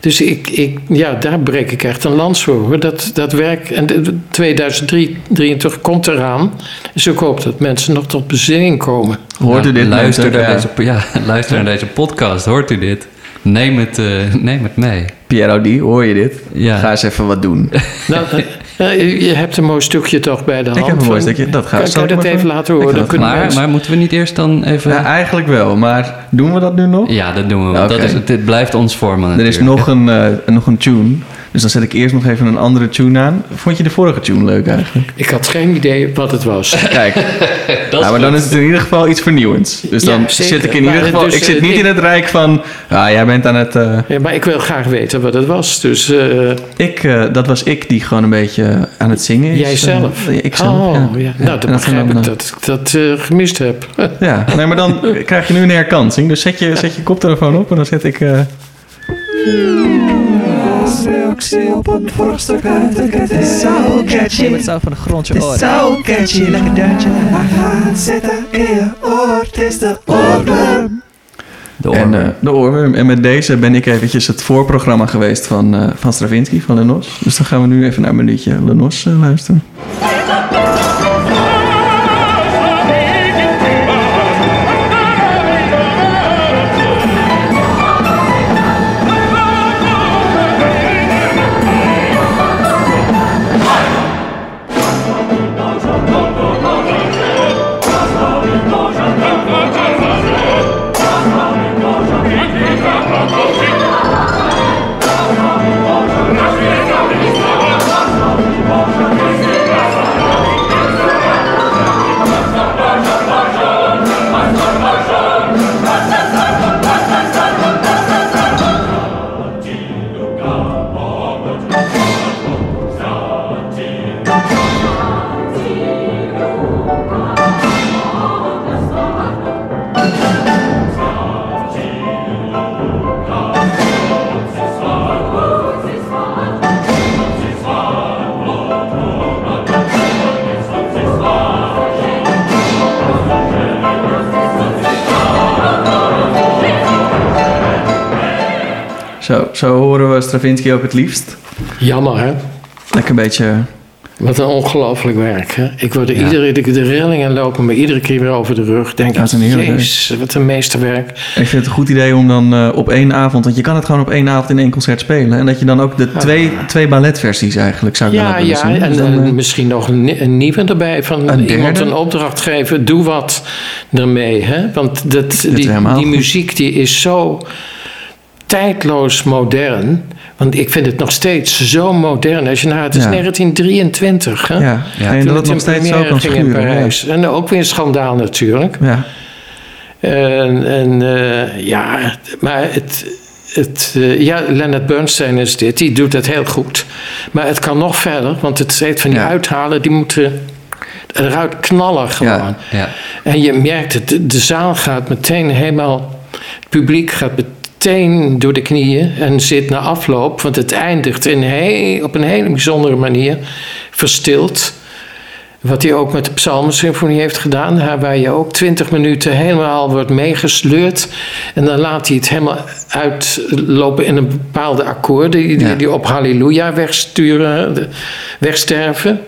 Dus ik, ik, ja, daar breek ik echt een lans voor. Hoor. Dat, dat werk, en de- 2023 komt eraan. Dus ik hoop dat mensen nog tot bezinning komen. Hoort u Ja, dit? Luister, naar Ja. deze, ja, luister naar deze podcast. Hoort u dit? Neem het, eh, neem het mee. Piero Di, hoor je dit? Ja. Ga eens even wat doen. Nou, eh, je hebt een mooi stukje toch bij de hand. heb een mooi stukje, dat ga- Kan, ik je dat even laten Ik horen? dat- kunnen Maar, moeten we niet eerst dan even... Ja, eigenlijk wel, maar doen we dat nu nog? Ja, dat doen we. Dat is, dit blijft ons vormen Er is nog een, eh, nog een tune. Dus dan zet ik eerst nog even een andere tune aan. Vond je de vorige tune leuk eigenlijk? Ik had geen idee wat het was. Kijk, nou, maar dan is het in ieder geval iets vernieuwends. Dus dan zit ik in Maar ieder geval... dus, ik zit eh, niet ik- in het rijk van... Ah, jij bent aan het... eh, Ja, maar ik wil graag weten wat het was. Dus eh, ik, eh, dat was ik die gewoon een beetje aan het zingen is. jijzelf. Eh, ik zelf, oh, ja. Nou, dan dat begrijp ik dat ik dat eh, gemist heb. Ja, nee, maar dan krijg je nu een herkansing. Dus zet je, zet je koptelefoon op en dan zet ik... eh, Het is zo catchy. Het zo van de grond je is zo catchy. Lekker deuntje. Hij gaat zitten in je oor. Het is de oorworm. De en eh, de oorworm. En met deze ben ik eventjes het voorprogramma geweest van, eh, van Stravinsky, van Lenos. Dus dan gaan we nu even naar een minuutje Lenos eh, luisteren. Stravinsky ook het liefst. Jammer, hè? Lekker een beetje... Wat een ongelooflijk werk, hè? Ik word er Ja. iedere de, de rillingen lopen me iedere keer weer over de rug. Denk Ja, is een jezus, wat een meesterwerk. Ik vind het een goed idee om dan eh, op één avond... Want je kan het gewoon op één avond in één concert spelen. En dat je dan ook de twee, twee balletversies eigenlijk zou ook Ja, willen ja, zien. en, Dus dan, en eh, misschien nog een, ni- een nieuwe erbij. Van Een iemand een opdracht geven, doe wat ermee. Hè? Want dat, die, die muziek die is zo tijdloos modern. Want ik vind het nog steeds zo modern. Als je naar, het is Ja. 1923. Hè? ja, Ja. en dat het nog in steeds zo kan ging in schuren. Ja. Parijs. En ook weer een schandaal natuurlijk. Ja. En, en eh, ja, maar het, het, eh, ja, Leonard Bernstein is dit. Die doet het heel goed. Maar het kan nog verder, want het steeds van die Ja. uithalen, die moeten eruit knallen gewoon. Ja. En je merkt het, de, de zaal gaat meteen helemaal, het publiek gaat meteen door de knieën en zit na afloop, want het eindigt in he- op een hele bijzondere manier, verstild. Wat hij ook met de Psalmensymfonie heeft gedaan, hè, waar je ook twintig minuten helemaal wordt meegesleurd. En dan laat hij het helemaal uitlopen in een bepaalde akkoorden, die, die, Ja. die op Halleluja wegsturen, wegsterven.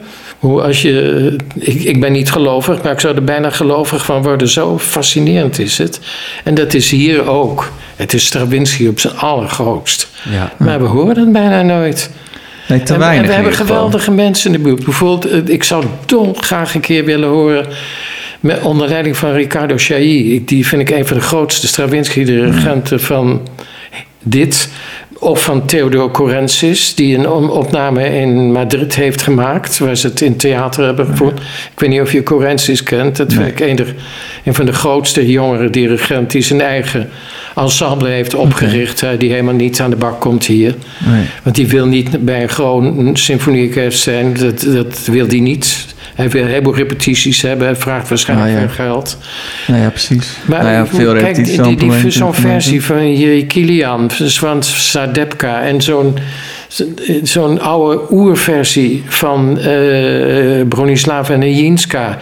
Hoe als je, ik, ik ben niet gelovig, maar ik zou er bijna gelovig van worden. Zo fascinerend is het. En dat is hier ook. Het is Stravinsky op zijn allergrootst. Ja. Maar we horen het bijna nooit. Nee, te En, weinig en we hebben geweldige mensen in de buurt. Bijvoorbeeld, eh, ik zou dolgraag een keer willen horen... Met, onder leiding van Riccardo Chailly. Die vind ik een van de grootste Stravinsky-dirigenten van dit. Of van Theodor Corensis, die een opname in Madrid heeft gemaakt... waar ze het in theater hebben gevoerd. Ik weet niet of je Corensis kent. Dat vind ik een, van de grootste jongere dirigenten... die zijn eigen ensemble heeft opgericht... die helemaal niet aan de bak komt hier. Nee. Want die wil niet bij een gewoon symfonieorkest zijn. Dat, dat wil die niet. Hij wil een heleboel repetities hebben. Hij vraagt waarschijnlijk Ah, ja. veel geld. Nou ja, precies. Maar nou ja, veel kijk, repetities die, die, zo'n versie van Jiri Kilian, van Sadepka... en zo'n zo'n oude oerversie van eh Bronislava Nejinska...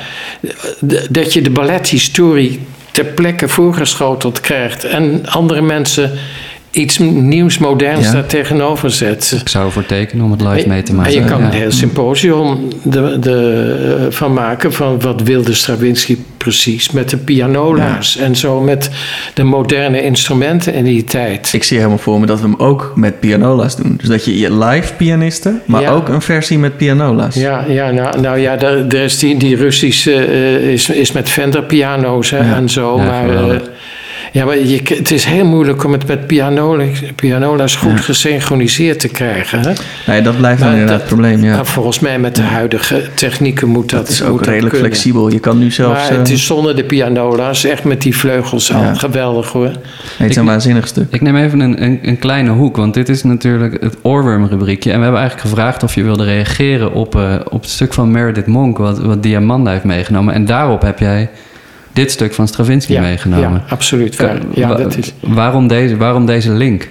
d- dat je de ballethistorie ter plekke voorgeschoteld krijgt... en andere mensen iets nieuws, moderns Ja. daar tegenover zet. Ik zou ervoor tekenen om het live mee te En maken. je kan ja. een heel symposium de, de, eh, van maken van wat wilde Stravinsky precies met de pianola's en zo met de moderne instrumenten in die tijd. Ik zie helemaal voor me dat we hem ook met pianola's doen. Dus dat je je live pianisten, maar Ja. ook een versie met pianola's. Ja, ja nou, nou ja, daar, daar is die, die Russische eh, is, is met Fender piano's hè, Ja. en zo. Ja, maar geweldig. Ja, maar je, het is heel moeilijk om het met pianola, pianola's goed gesynchroniseerd te krijgen. Hè? Nee, dat blijft dan Maar inderdaad dat- het probleem, ja. Maar volgens mij met de huidige technieken moet dat is ook redelijk kunnen. flexibel. Je kan nu zelfs... Maar het eh, is zonder de pianola's, echt met die vleugels al Ja. geweldig hoor. nee, het is een waanzinnig stuk. Ik neem even een, een, een kleine hoek, want dit is natuurlijk het oorwormrubriekje. En we hebben eigenlijk gevraagd of je wilde reageren op, eh, op het stuk van Meredith Monk, wat, wat Diamanda heeft meegenomen. En daarop heb jij dit stuk van Stravinsky Ja, meegenomen. ja, absoluut waar. Ja, Wa- dat is, waarom, deze, waarom deze link?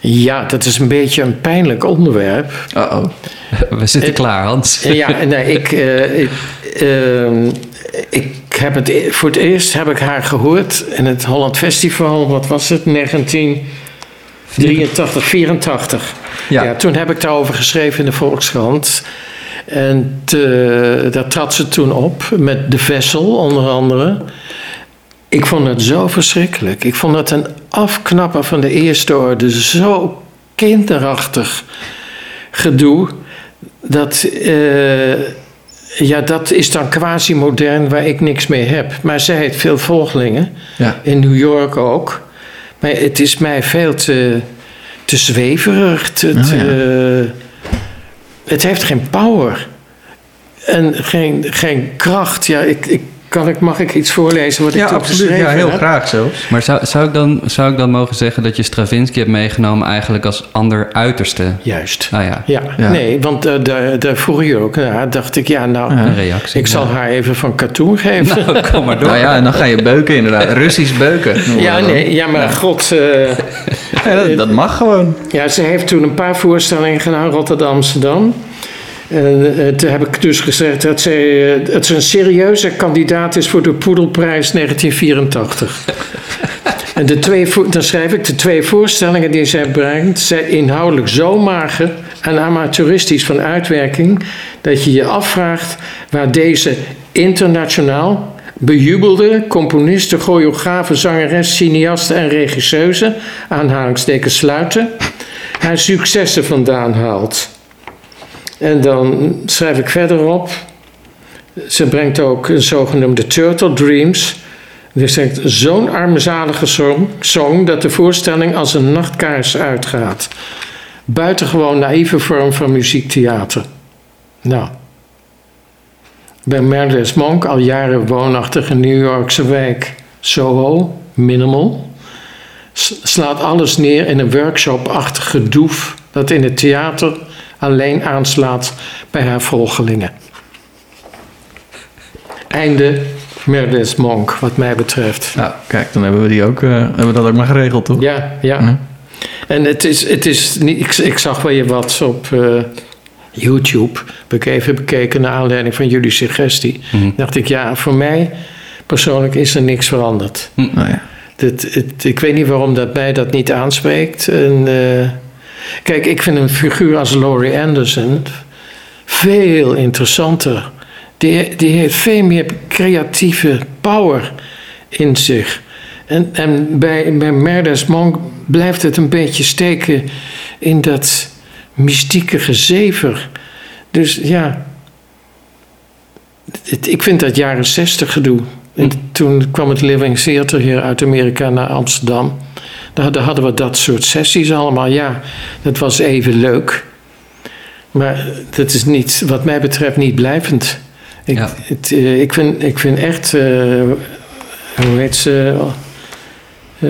ja, dat is een beetje een pijnlijk onderwerp. Uh-oh. We zitten klaar, Hans. Ja, nee, ik, eh, ik, ehm, ik heb het, e- voor het eerst heb ik haar gehoord in het Holland Festival, wat was het, 1983, 84. Ja. Ja. toen heb ik daarover geschreven in de Volkskrant. En te, daar trad ze toen op met De Vessel, onder andere. Ik vond het zo verschrikkelijk. Ik vond het een afknapper van de eerste orde. Zo kinderachtig gedoe. Dat, eh, ja, dat is dan quasi-modern waar ik niks mee heb. Maar zij heeft veel volgelingen. Ja. In New York ook. Maar het is mij veel te, te zweverig. Te, Oh, ja. te- het heeft geen power. En geen, geen kracht. Ja, ik, ik, kan ik, mag ik iets voorlezen wat ik Ja, toen absoluut. geschreven Ja, heel heb? graag zelfs. Maar zou, zou, ik dan, zou ik dan mogen zeggen dat je Stravinsky hebt meegenomen eigenlijk als ander uiterste? Juist. Nou ja, Ja, Ja. nee, want eh, daar, daar vroeg je ook naar. dacht ik, ja, nou, een reactie. ik zal haar even van katoen geven. Nou, kom maar door. Nou ja, en dan ga je beuken inderdaad. Russisch beuken. Ja, nee, ja, maar god. eh, Ja, dat, dat mag gewoon. ja, ze heeft toen een paar voorstellingen gedaan, Rotterdam, Amsterdam. En eh, toen heb ik dus gezegd dat zij, eh, dat ze een serieuze kandidaat is voor de Poedelprijs 1984. en de twee, dan schrijf ik, de twee voorstellingen die zij brengt, zijn inhoudelijk zo mager en amateuristisch van uitwerking, dat je je afvraagt waar deze internationaal bejubelde componiste, choreografe, zangeres, cineaste en regisseuse, aanhalingstekens sluiten, haar successen vandaan haalt. En dan schrijf ik verderop. Ze brengt ook een zogenoemde Turtle Dreams. Dus zegt zo'n armzalige song, song dat de voorstelling als een nachtkaars uitgaat. Buitengewoon naïeve vorm van muziektheater. Nou. Bij Meredith Monk, al jaren woonachtig in New Yorkse wijk Soho, minimal, slaat alles neer in een workshop-achtig gedoef dat in het theater alleen aanslaat bij haar volgelingen. Einde Meredith Monk, wat mij betreft. Nou, kijk, dan hebben we, die ook, eh, hebben we dat ook maar geregeld, toch? Ja, ja. Ja. En het is, het is niet, ik, ik zag wel je wat op eh, YouTube. Heb ik even bekeken naar aanleiding van jullie suggestie. Mhm. Dacht ik, ja, voor mij persoonlijk is er niks veranderd. Nou ja. Het, ik weet niet waarom dat mij dat niet aanspreekt. En, eh, kijk, ik vind een figuur als Laurie Anderson veel interessanter. Die, die heeft veel meer creatieve power in zich. En, en bij, bij Meredith Monk blijft het een beetje steken in dat mystieke gezever. Dus ja, het- ik vind dat jaren zestig gedoe. En toen kwam het Living Theater hier uit Amerika naar Amsterdam. Daar, daar hadden we dat soort sessies allemaal. Ja, dat was even leuk. Maar dat is niet, wat mij betreft niet blijvend. Ik, Ja. het, eh, ik, vind, ik vind echt, eh, hoe heet ze, eh,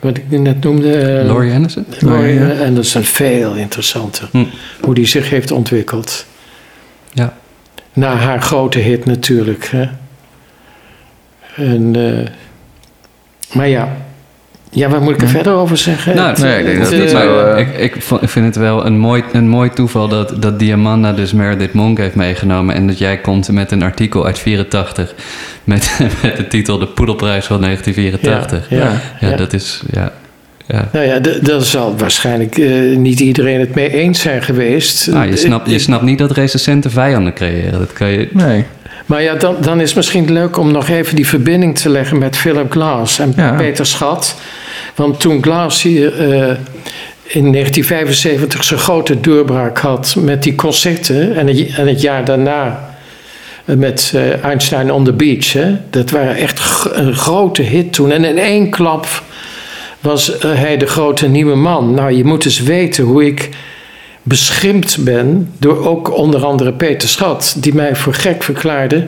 wat ik net noemde. eh, Laurie Anderson? Laurie Laurie, ja. Anderson, veel interessanter. Hm. Hoe die zich heeft ontwikkeld. Ja. Na haar grote hit natuurlijk. Hè? En, eh, maar ja, Ja, wat moet ik er verder over zeggen? Nou, nee, ik denk het, dat het eh, eh, ik, ik vind het wel een mooi, een mooi toeval dat, dat Diamanda dus Meredith Monk heeft meegenomen. En dat jij komt met een artikel uit 84 met, met de titel De Poedelprijs van 1984. Ja, ja, Ja, ja. dat is... Ja, ja. Nou ja, daar zal waarschijnlijk eh, niet iedereen het mee eens zijn geweest. Ah, je, snapt, je snapt niet dat recensenten vijanden creëren. Dat kan je... Nee. Maar ja, dan, dan is het misschien leuk om nog even die verbinding te leggen met Philip Glass en Ja. Peter Schat. Want toen Glass hier eh, in 1975 zijn grote doorbraak had met die concerten en het, en het jaar daarna eh, met eh, Einstein on the Beach, hè, dat waren echt een grote hit toen. En in één klap was hij de grote nieuwe man. Nou, je moet eens weten hoe ik beschimpt ben door ook onder andere Peter Schat, die mij voor gek verklaarde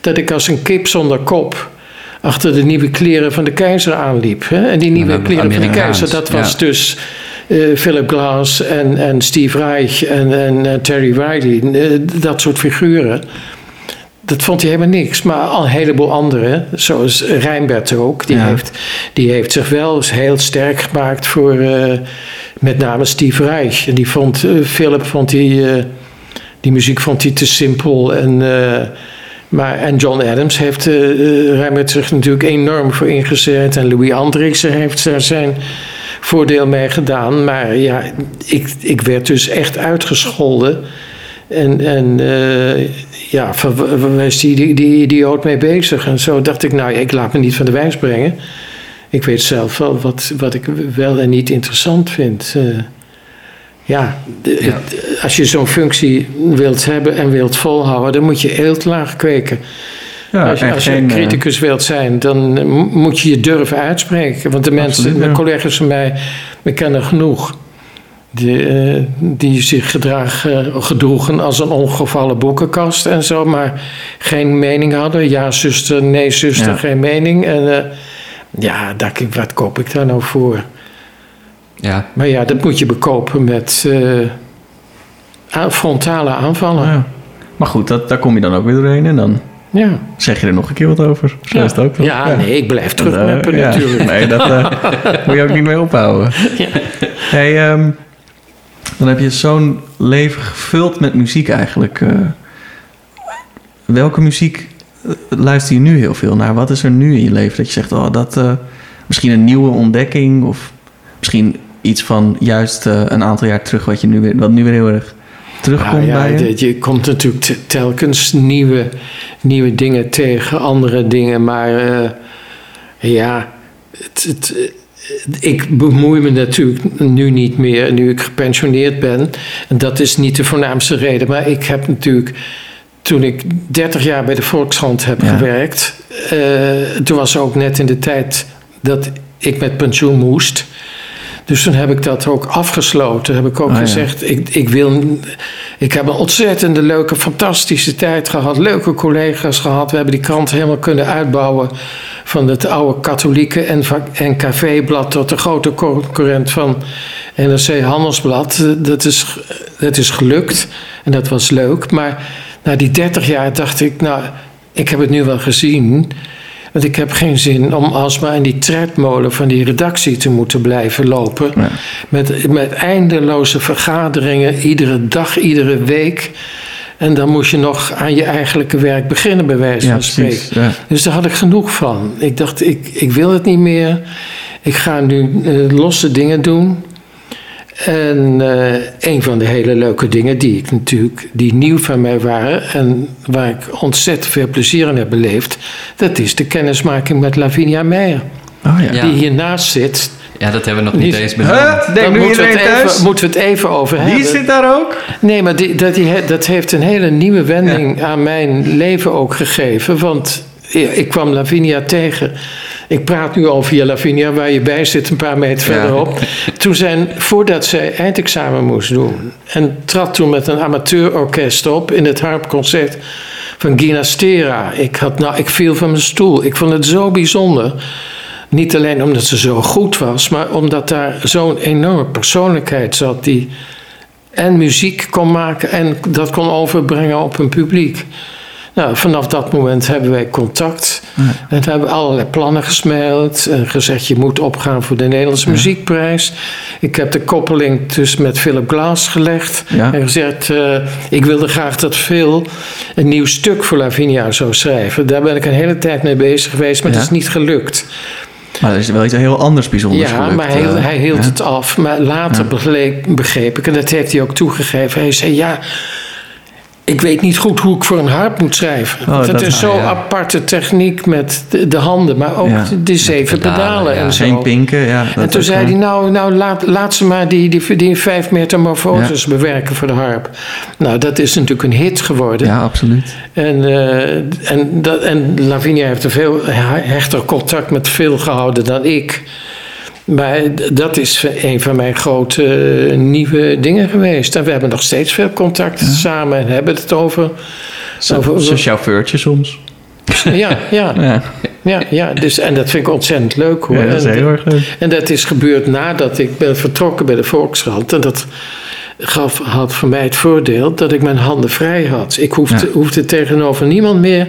dat ik als een kip zonder kop achter de nieuwe kleren van de keizer aanliep. Hè? En die nieuwe kleren van de keizer, dat was ja. dus eh, Philip Glass en, en Steve Reich en, en eh, Terry Riley, eh, dat soort figuren. Dat vond hij helemaal niks. Maar al een heleboel anderen, zoals Rijnbert ook, die, Ja. heeft, die heeft zich wel heel sterk gemaakt voor met name Steve Reich. En die vond, eh, Philip vond die, eh, die muziek vond hij te simpel. En, eh, maar, en John Adams heeft Rijnbert zich natuurlijk enorm voor ingezet. En Louis Andriessen heeft daar zijn voordeel mee gedaan. Maar ja, ik, ik werd dus echt uitgescholden. En, en eh, ja, waar is die, die, die idioot mee bezig? En zo dacht ik, nou, ja, ik laat me niet van de wijs brengen. Ik weet zelf wel wat, wat ik wel en niet interessant vind. Eh, ja, de- Ja. het- als je zo'n functie wilt hebben en wilt volhouden, dan moet je heel laag kweken. Ja, als je, als je geen, eh, criticus wilt zijn, dan eh, mo- moet je je durven uitspreken. Want de mensen, Absoluut, ja. collega's van mij, we kennen genoeg. Die, die zich gedragen, gedroegen als een ongevallen boekenkast en zo, maar geen mening hadden. Ja, zuster, nee, zuster, Ja. geen mening. En ja, wat koop ik daar nou voor? Ja, Maar ja, dat moet je bekopen met eh, frontale aanvallen. Ja. ja. Maar goed, dat, daar kom je dan ook weer doorheen en dan zeg je er nog een keer wat over. Zo Ja. is het ook. Ja, nee, ik blijf terugmappen ja. natuurlijk. Nee, dat eh, moet je ook niet mee ophouden. Ja. Hey, ehm, dan heb je zo'n leven gevuld met muziek eigenlijk. welke muziek luister je nu heel veel naar? Wat is er nu in je leven dat je zegt, oh, dat eh, misschien een nieuwe ontdekking of misschien iets van juist eh, een aantal jaar terug wat je nu weer, wat nu weer heel erg terugkomt Ja, ja, bij je? je, je komt natuurlijk te- telkens nieuwe, nieuwe dingen tegen, andere dingen. Maar eh, ja, het, het, ik bemoei me natuurlijk nu niet meer, nu ik gepensioneerd ben. En dat is niet de voornaamste reden. Maar ik heb natuurlijk, toen ik 30 jaar bij de Volkskrant heb Ja. gewerkt... eh, toen was ook net in de tijd dat ik met pensioen moest... Dus toen heb ik dat ook afgesloten. Heb ik ook Ah, ja. gezegd, ik, ik wil... Ik heb een ontzettende leuke, fantastische tijd gehad. Leuke collega's gehad. We hebben die krant helemaal kunnen uitbouwen. Van het oude katholieke en NKV-blad tot de grote concurrent van NRC Handelsblad. Dat is, dat is gelukt en dat was leuk. Maar na die 30 jaar dacht ik, nou, ik heb het nu wel gezien. Want ik heb geen zin om alsmaar in die tredmolen van die redactie te moeten blijven lopen. Met, met eindeloze vergaderingen, iedere dag, iedere week. En dan moest je nog aan je eigenlijke werk beginnen, bij wijze Ja, van spreken. precies. Ja. Dus daar had ik genoeg van. Ik dacht, ik, ik wil het niet meer. Ik ga nu eh, losse dingen doen. En eh, een van de hele leuke dingen die ik natuurlijk, die nieuw van mij waren en waar ik ontzettend veel plezier in heb beleefd, dat is de kennismaking met Lavinia Meijer. Oh ja. Ja. Die hiernaast zit. ja dat hebben we nog niet, Niet- eens benoemd. Huh? Denk nu moeten we, het thuis? even, moeten we het even over Die hebben. zit daar ook? Nee, maar die, dat, die, dat heeft een hele nieuwe wending aan mijn leven ook gegeven. Want ik kwam Lavinia tegen. Ik praat nu al via Lavinia, waar je bij zit, een paar meter Ja. verderop. Toen zijn, voordat zij eindexamen moest doen. En trad toen met een amateurorkest op in het harpconcert van Gina Stera. Ik, had, nou, ik viel van mijn stoel. Ik vond het zo bijzonder. Niet alleen omdat ze zo goed was, maar omdat daar zo'n enorme persoonlijkheid zat die en muziek kon maken en dat kon overbrengen op een publiek. Nou, vanaf dat moment hebben wij contact. En we hebben allerlei plannen gesmeld. En gezegd, je moet opgaan voor de Nederlandse Muziekprijs. Ik heb de koppeling dus met Philip Glass gelegd. Ja. En gezegd, eh, ik wilde graag dat Phil een nieuw stuk voor Lavinia zou schrijven. Daar ben ik een hele tijd mee bezig geweest, maar Ja. dat is niet gelukt. Maar er is wel iets heel anders bijzonders Ja, gelukt, maar hij, eh. hij hield ja. het af. Maar later begreep, begreep ik, en dat heeft hij ook toegegeven. Hij zei, ja, ik weet niet goed hoe ik voor een harp moet schrijven. Oh, het dat- is zo'n ja. aparte techniek met de, de handen, maar ook Ja. de, zeven pedalen, pedalen, ja. en zo. Geen pinken, ja. en toen zei hij, nou, nou laat, laat ze maar die, die, die vijf metamorfoses bewerken voor de harp. Nou, dat is natuurlijk een hit geworden. Ja, absoluut. En, eh, en, dat, en Lavinia heeft een veel hechter contact met Phil gehouden dan ik. Maar dat is een van mijn grote eh, nieuwe dingen geweest. En we hebben nog steeds veel contact samen en hebben het over. Zo, over chauffeurtje soms. ja, ja, Ja, ja, ja. Dus, en dat vind ik ontzettend leuk hoor. ja dat is heel erg leuk. en dat is gebeurd nadat ik ben vertrokken bij de Volkskrant. En dat gaf, had voor mij het voordeel dat ik mijn handen vrij had. Ik hoefde, Ja. hoefde tegenover niemand meer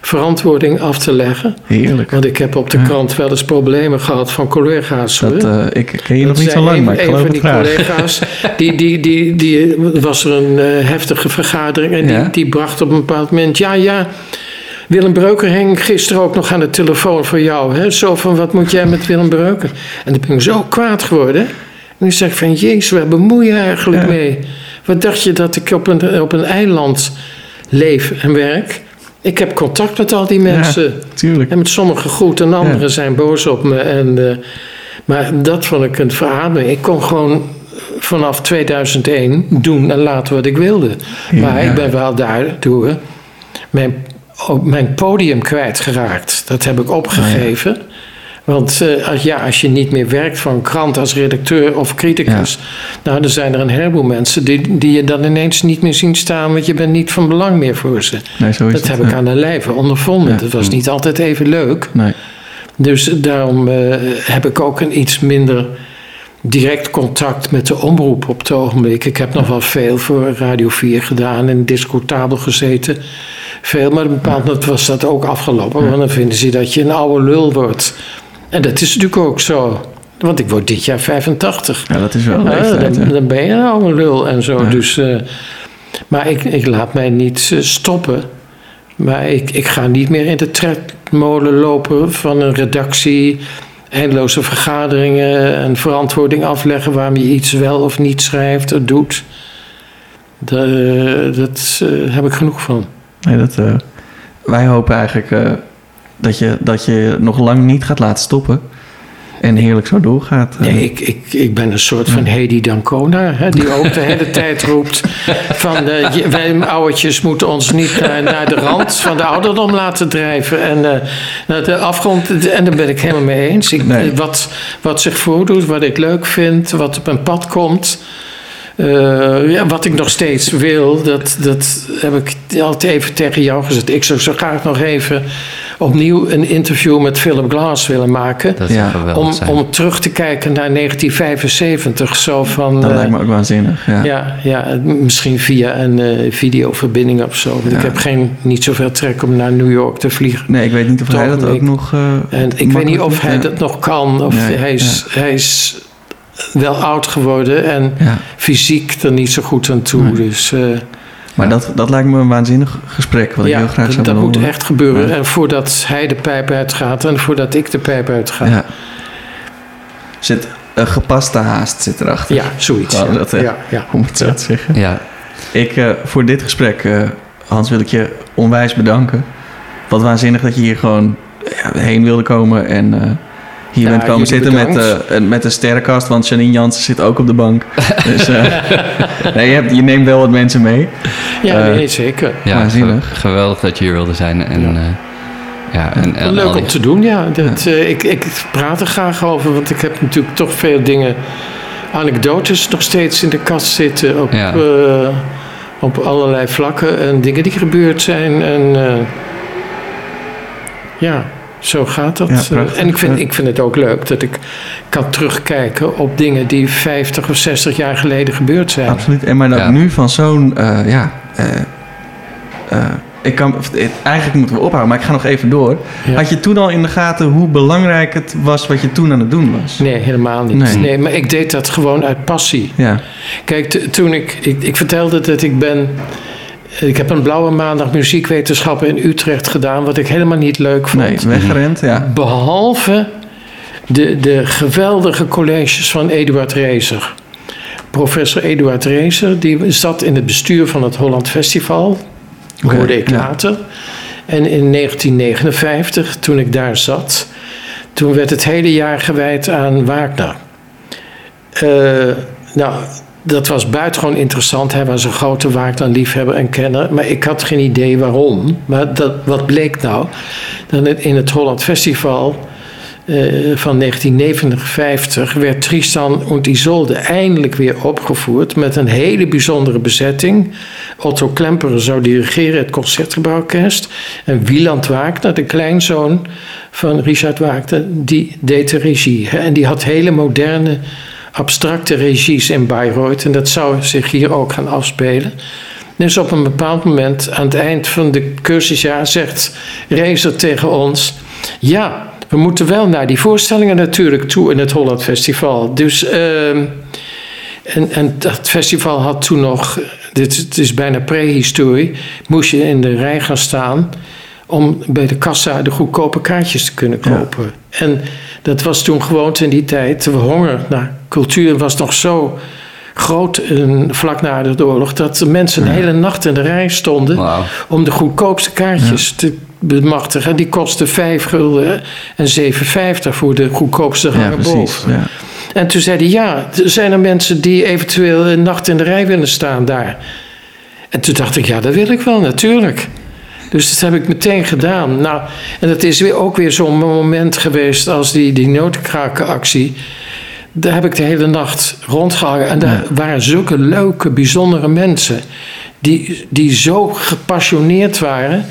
verantwoording af te leggen. Heerlijk. Want ik heb op de krant wel eens problemen gehad van collega's. Dat, eh, ik ken je nog niet zo lang, een- maar ik een geloof van het die graag. collega's, die, die, die, die, was er een eh, heftige vergadering en Ja. die, die bracht op een bepaald moment, ja, ja, Willem Breuker hing gisteren ook nog aan de telefoon voor jou. Hè? Zo van, wat moet jij met Willem Breuker? En toen ben ik zo kwaad geworden. En ik zeg van, jezus, waar bemoei je eigenlijk Ja. mee? Wat dacht je dat ik op een, op een eiland leef en werk? Ik heb contact met al die mensen. Tuurlijk. En met sommigen goed en anderen Ja. zijn boos op me. En, eh, maar dat vond ik een verademing. Ik kon gewoon vanaf 2001 doen en laten wat ik wilde. Ja, maar ik ben wel daardoor mijn, mijn podium kwijtgeraakt. Dat heb ik opgegeven. Want eh, als, ja, als je niet meer werkt voor een krant als redacteur of criticus, nou, dan zijn er een heleboel mensen die, die je dan ineens niet meer zien staan, want je bent niet van belang meer voor ze. Nee, zo is Dat het. heb ik aan de lijve ondervonden. Ja. Dat was niet altijd even leuk. Nee. Dus daarom eh, heb ik ook een iets minder direct contact met de omroep op het ogenblik. Ik heb nog wel veel voor Radio 4 gedaan en discutabel gezeten. Veel, maar op een bepaald moment was dat ook afgelopen. Want dan vinden ze dat je een oude lul wordt. En dat is natuurlijk ook zo. Want ik word dit jaar 85. Ja, dat is wel een Ja, leeftijd, dan, ben je een oude lul en zo. Ja. Dus, eh, maar ik, ik laat mij niet eh, stoppen. Maar ik, ik ga niet meer in de tredmolen lopen van een redactie, eindeloze vergaderingen en verantwoording afleggen waarom je iets wel of niet schrijft of doet. Da- dat eh, heb ik genoeg van. Nee, dat, wij hopen eigenlijk dat, je, dat je nog lang niet gaat laten stoppen. En heerlijk zo doorgaat. eh. Nee, ik, ik, ik ben een soort van Hedy Dancona, hè, die ook de hele tijd roept van eh, wij oudertjes moeten ons niet naar, naar de rand van de ouderdom laten drijven en eh, naar de afgrond. En daar ben ik helemaal mee eens. Ik, Nee. wat, wat zich voordoet, wat ik leuk vind, wat op mijn pad komt. eh, ja, wat ik nog steeds wil, dat, dat heb ik altijd even tegen jou gezegd. Ik zou zo graag nog even opnieuw een interview met Philip Glass willen maken Dat Ja, geweldig om, zijn. om terug te kijken naar 1975. Zo van. dat eh, lijkt me ook waanzinnig. Ja. ja, ja, misschien via een eh, videoverbinding of zo. Want Ja. ik heb geen, niet zoveel trek om naar New York te vliegen. Nee, ik weet niet of hij dat ook ik- nog. eh, En ik weet niet of hij ja. dat nog kan. Of Nee, hij, is, hij is wel oud geworden en Ja. fysiek er niet zo goed aan toe. Nee. Dus eh, Maar dat, dat lijkt me een waanzinnig gesprek. Wat ik heel graag dat, zou dat willen moet horen. echt gebeuren. Ja. En voordat hij de pijp uitgaat en voordat ik de pijp uitga. Ja, Ja. Zit een gepaste haast zit erachter. zoiets. Ja. dat, eh, ja, ja. Om het zo te zeggen. Ja, Ik, eh, voor dit gesprek, eh, Hans, wil ik je onwijs bedanken. Wat waanzinnig dat je hier gewoon ja, heen wilde komen en eh, hier Ja, bent komen zitten met, bedankt. eh, een- met de sterrenkast. Want Janine Jansen zit ook op de bank. dus eh, nee, je, hebt, je neemt wel wat mensen mee. Ja, Eh, nee, zeker. ja Waanzinnig. ge- geweldig dat je hier wilde zijn. En, Ja. ja. ja, en, Leuk die- om te doen, ja. Dat, eh, ik, ik praat er graag over, want ik heb natuurlijk toch veel dingen, anekdotes nog steeds in de kast zitten op, Ja. eh, op allerlei vlakken en dingen die gebeurd zijn. En eh, ja, zo gaat dat. Ja, prachtig. en ik vind, ik vind het ook leuk dat ik kan terugkijken op dingen die 50 of 60 jaar geleden gebeurd zijn. Absoluut. En maar dat Ja. nu van zo'n, eh, ja, eh, eh, ik kan, eigenlijk moeten we ophouden, maar ik ga nog even door. Ja. Had je toen al in de gaten hoe belangrijk het was wat je toen aan het doen was? Nee, helemaal niet. Nee. Nee. maar ik deed dat gewoon uit passie. Ja, Kijk, toen ik, ik... Ik vertelde dat ik ben... Ik heb een blauwe maandag muziekwetenschappen in Utrecht gedaan... wat ik helemaal niet leuk vond. nee, weggerend, ja. Behalve de, de geweldige colleges van Eduard Rezer. Professor Eduard Rezer, die zat in het bestuur van het Holland Festival. Oké, hoorde ik ja. later. En in 1959, toen ik daar zat, toen werd het hele jaar gewijd aan Wagner. Eh, nou, dat was buitengewoon interessant. Hij was een grote Wagner-liefhebber en kenner. Maar ik had geen idee waarom. Maar dat, wat bleek nou? In het Holland Festival eh, van 1959 werd Tristan und Isolde eindelijk weer opgevoerd met een hele bijzondere bezetting. Otto Klemperer zou dirigeren het Concertgebouworkest en Wieland Wagner, de kleinzoon van Richard Wagner, die deed de regie. En die had hele moderne, abstracte regies in Bayreuth en dat zou zich hier ook gaan afspelen. Dus op een bepaald moment, aan het eind van de cursusjaar, zegt Rezer tegen ons: Ja, we moeten wel naar die voorstellingen natuurlijk toe in het Holland Festival. Dus, ehm, en, en dat festival had toen nog, dit het is bijna prehistorie, moest je in de rij gaan staan om bij de kassa de goedkope kaartjes te kunnen Ja. kopen. En dat was toen gewoonte in die tijd. De honger naar cultuur was nog zo groot eh, vlak na de oorlog dat de mensen de hele nacht in de rij stonden om de goedkoopste kaartjes te bemachtigen. Die kostten 5 gulden en 7,50 voor de goedkoopste Ja, hangen precies. boven. Ja. En toen zei hij, ja, er zijn er mensen die eventueel een nacht in de rij willen staan daar. En toen dacht ik, ja, dat wil ik wel, natuurlijk. Dus dat heb ik meteen gedaan. Nou, en dat is weer ook weer zo'n moment geweest als die, die notenkrakenactie. Daar heb ik de hele nacht rondgehangen. En daar waren zulke leuke, bijzondere mensen. Die, die zo gepassioneerd waren.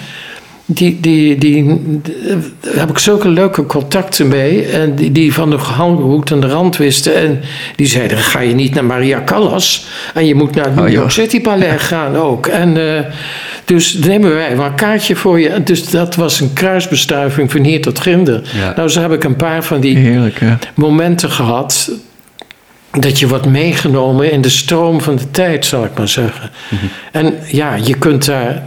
Die, die, die, daar heb ik zulke leuke contacten mee. En die, die van de hout en de rand wisten. En die zeiden, ga je niet naar Maria Callas? En je moet naar het New Oh, York joh. City Ballet gaan ook. En eh, dus nemen wij wel een kaartje voor je. Dus dat was een kruisbestuiving van hier tot Ginder. Ja. Nou, zo heb ik een paar van die Heerlijk, momenten gehad. Dat je wordt meegenomen in de stroom van de tijd, zal ik maar zeggen. En ja, je kunt, daar,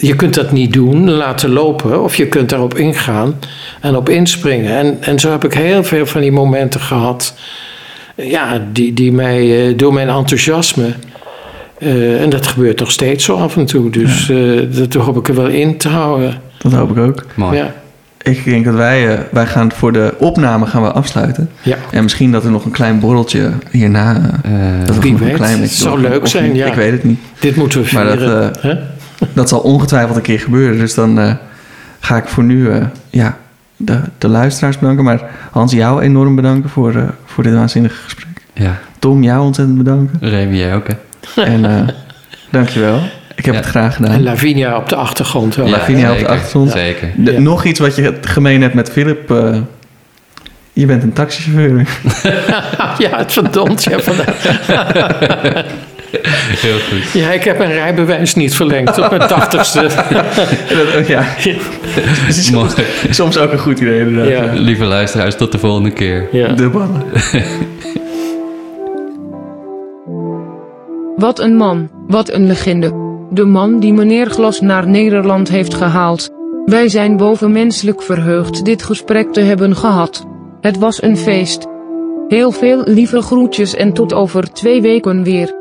je kunt dat niet doen, laten lopen. Of je kunt daarop ingaan en op inspringen. En, en zo heb ik heel veel van die momenten gehad. Ja, die, die mij eh, door mijn enthousiasme. eh, en dat gebeurt nog steeds zo af en toe. Dus eh, dat hoop ik er wel in te houden. Dat hoop ik ook. Mooi. Ja, Ik denk dat wij, eh, wij gaan voor de opname gaan we afsluiten. ja. En misschien dat er nog een klein borreltje hierna... dat wie weet. een klein Het zou leuk zijn, niet. ja. Ik weet het niet. dit moeten we Maar dat, vieren. eh, hè? Dat zal ongetwijfeld een keer gebeuren. Dus dan eh, ga ik voor nu eh, ja, de, de luisteraars bedanken. Maar Hans, jou enorm bedanken voor, eh, voor dit waanzinnige gesprek. ja, Tom, jou ontzettend bedanken. Remy, jij ook, hè? En eh dankjewel. Ik heb Ja. het graag En gedaan. Lavinia op de achtergrond. ook. Lavinia op de achtergrond. Zeker. De- Ja. Nog iets wat je gemeen hebt met Philip. eh, je bent een taxichauffeur. Ja, het verdomd. Ja, van, Heel goed. ja, ik heb mijn rijbewijs niet verlengd op mijn tachtigste. Dat- ja, Mooi. soms ook een goed idee inderdaad. Ja. Lieve luisteraars, tot de volgende keer. Ja. De ballen. Wat een man, wat een legende. De man die meneer Glas naar Nederland heeft gehaald. Wij zijn bovenmenselijk verheugd dit gesprek te hebben gehad. Het was een feest. Heel veel lieve groetjes en tot over twee weken weer.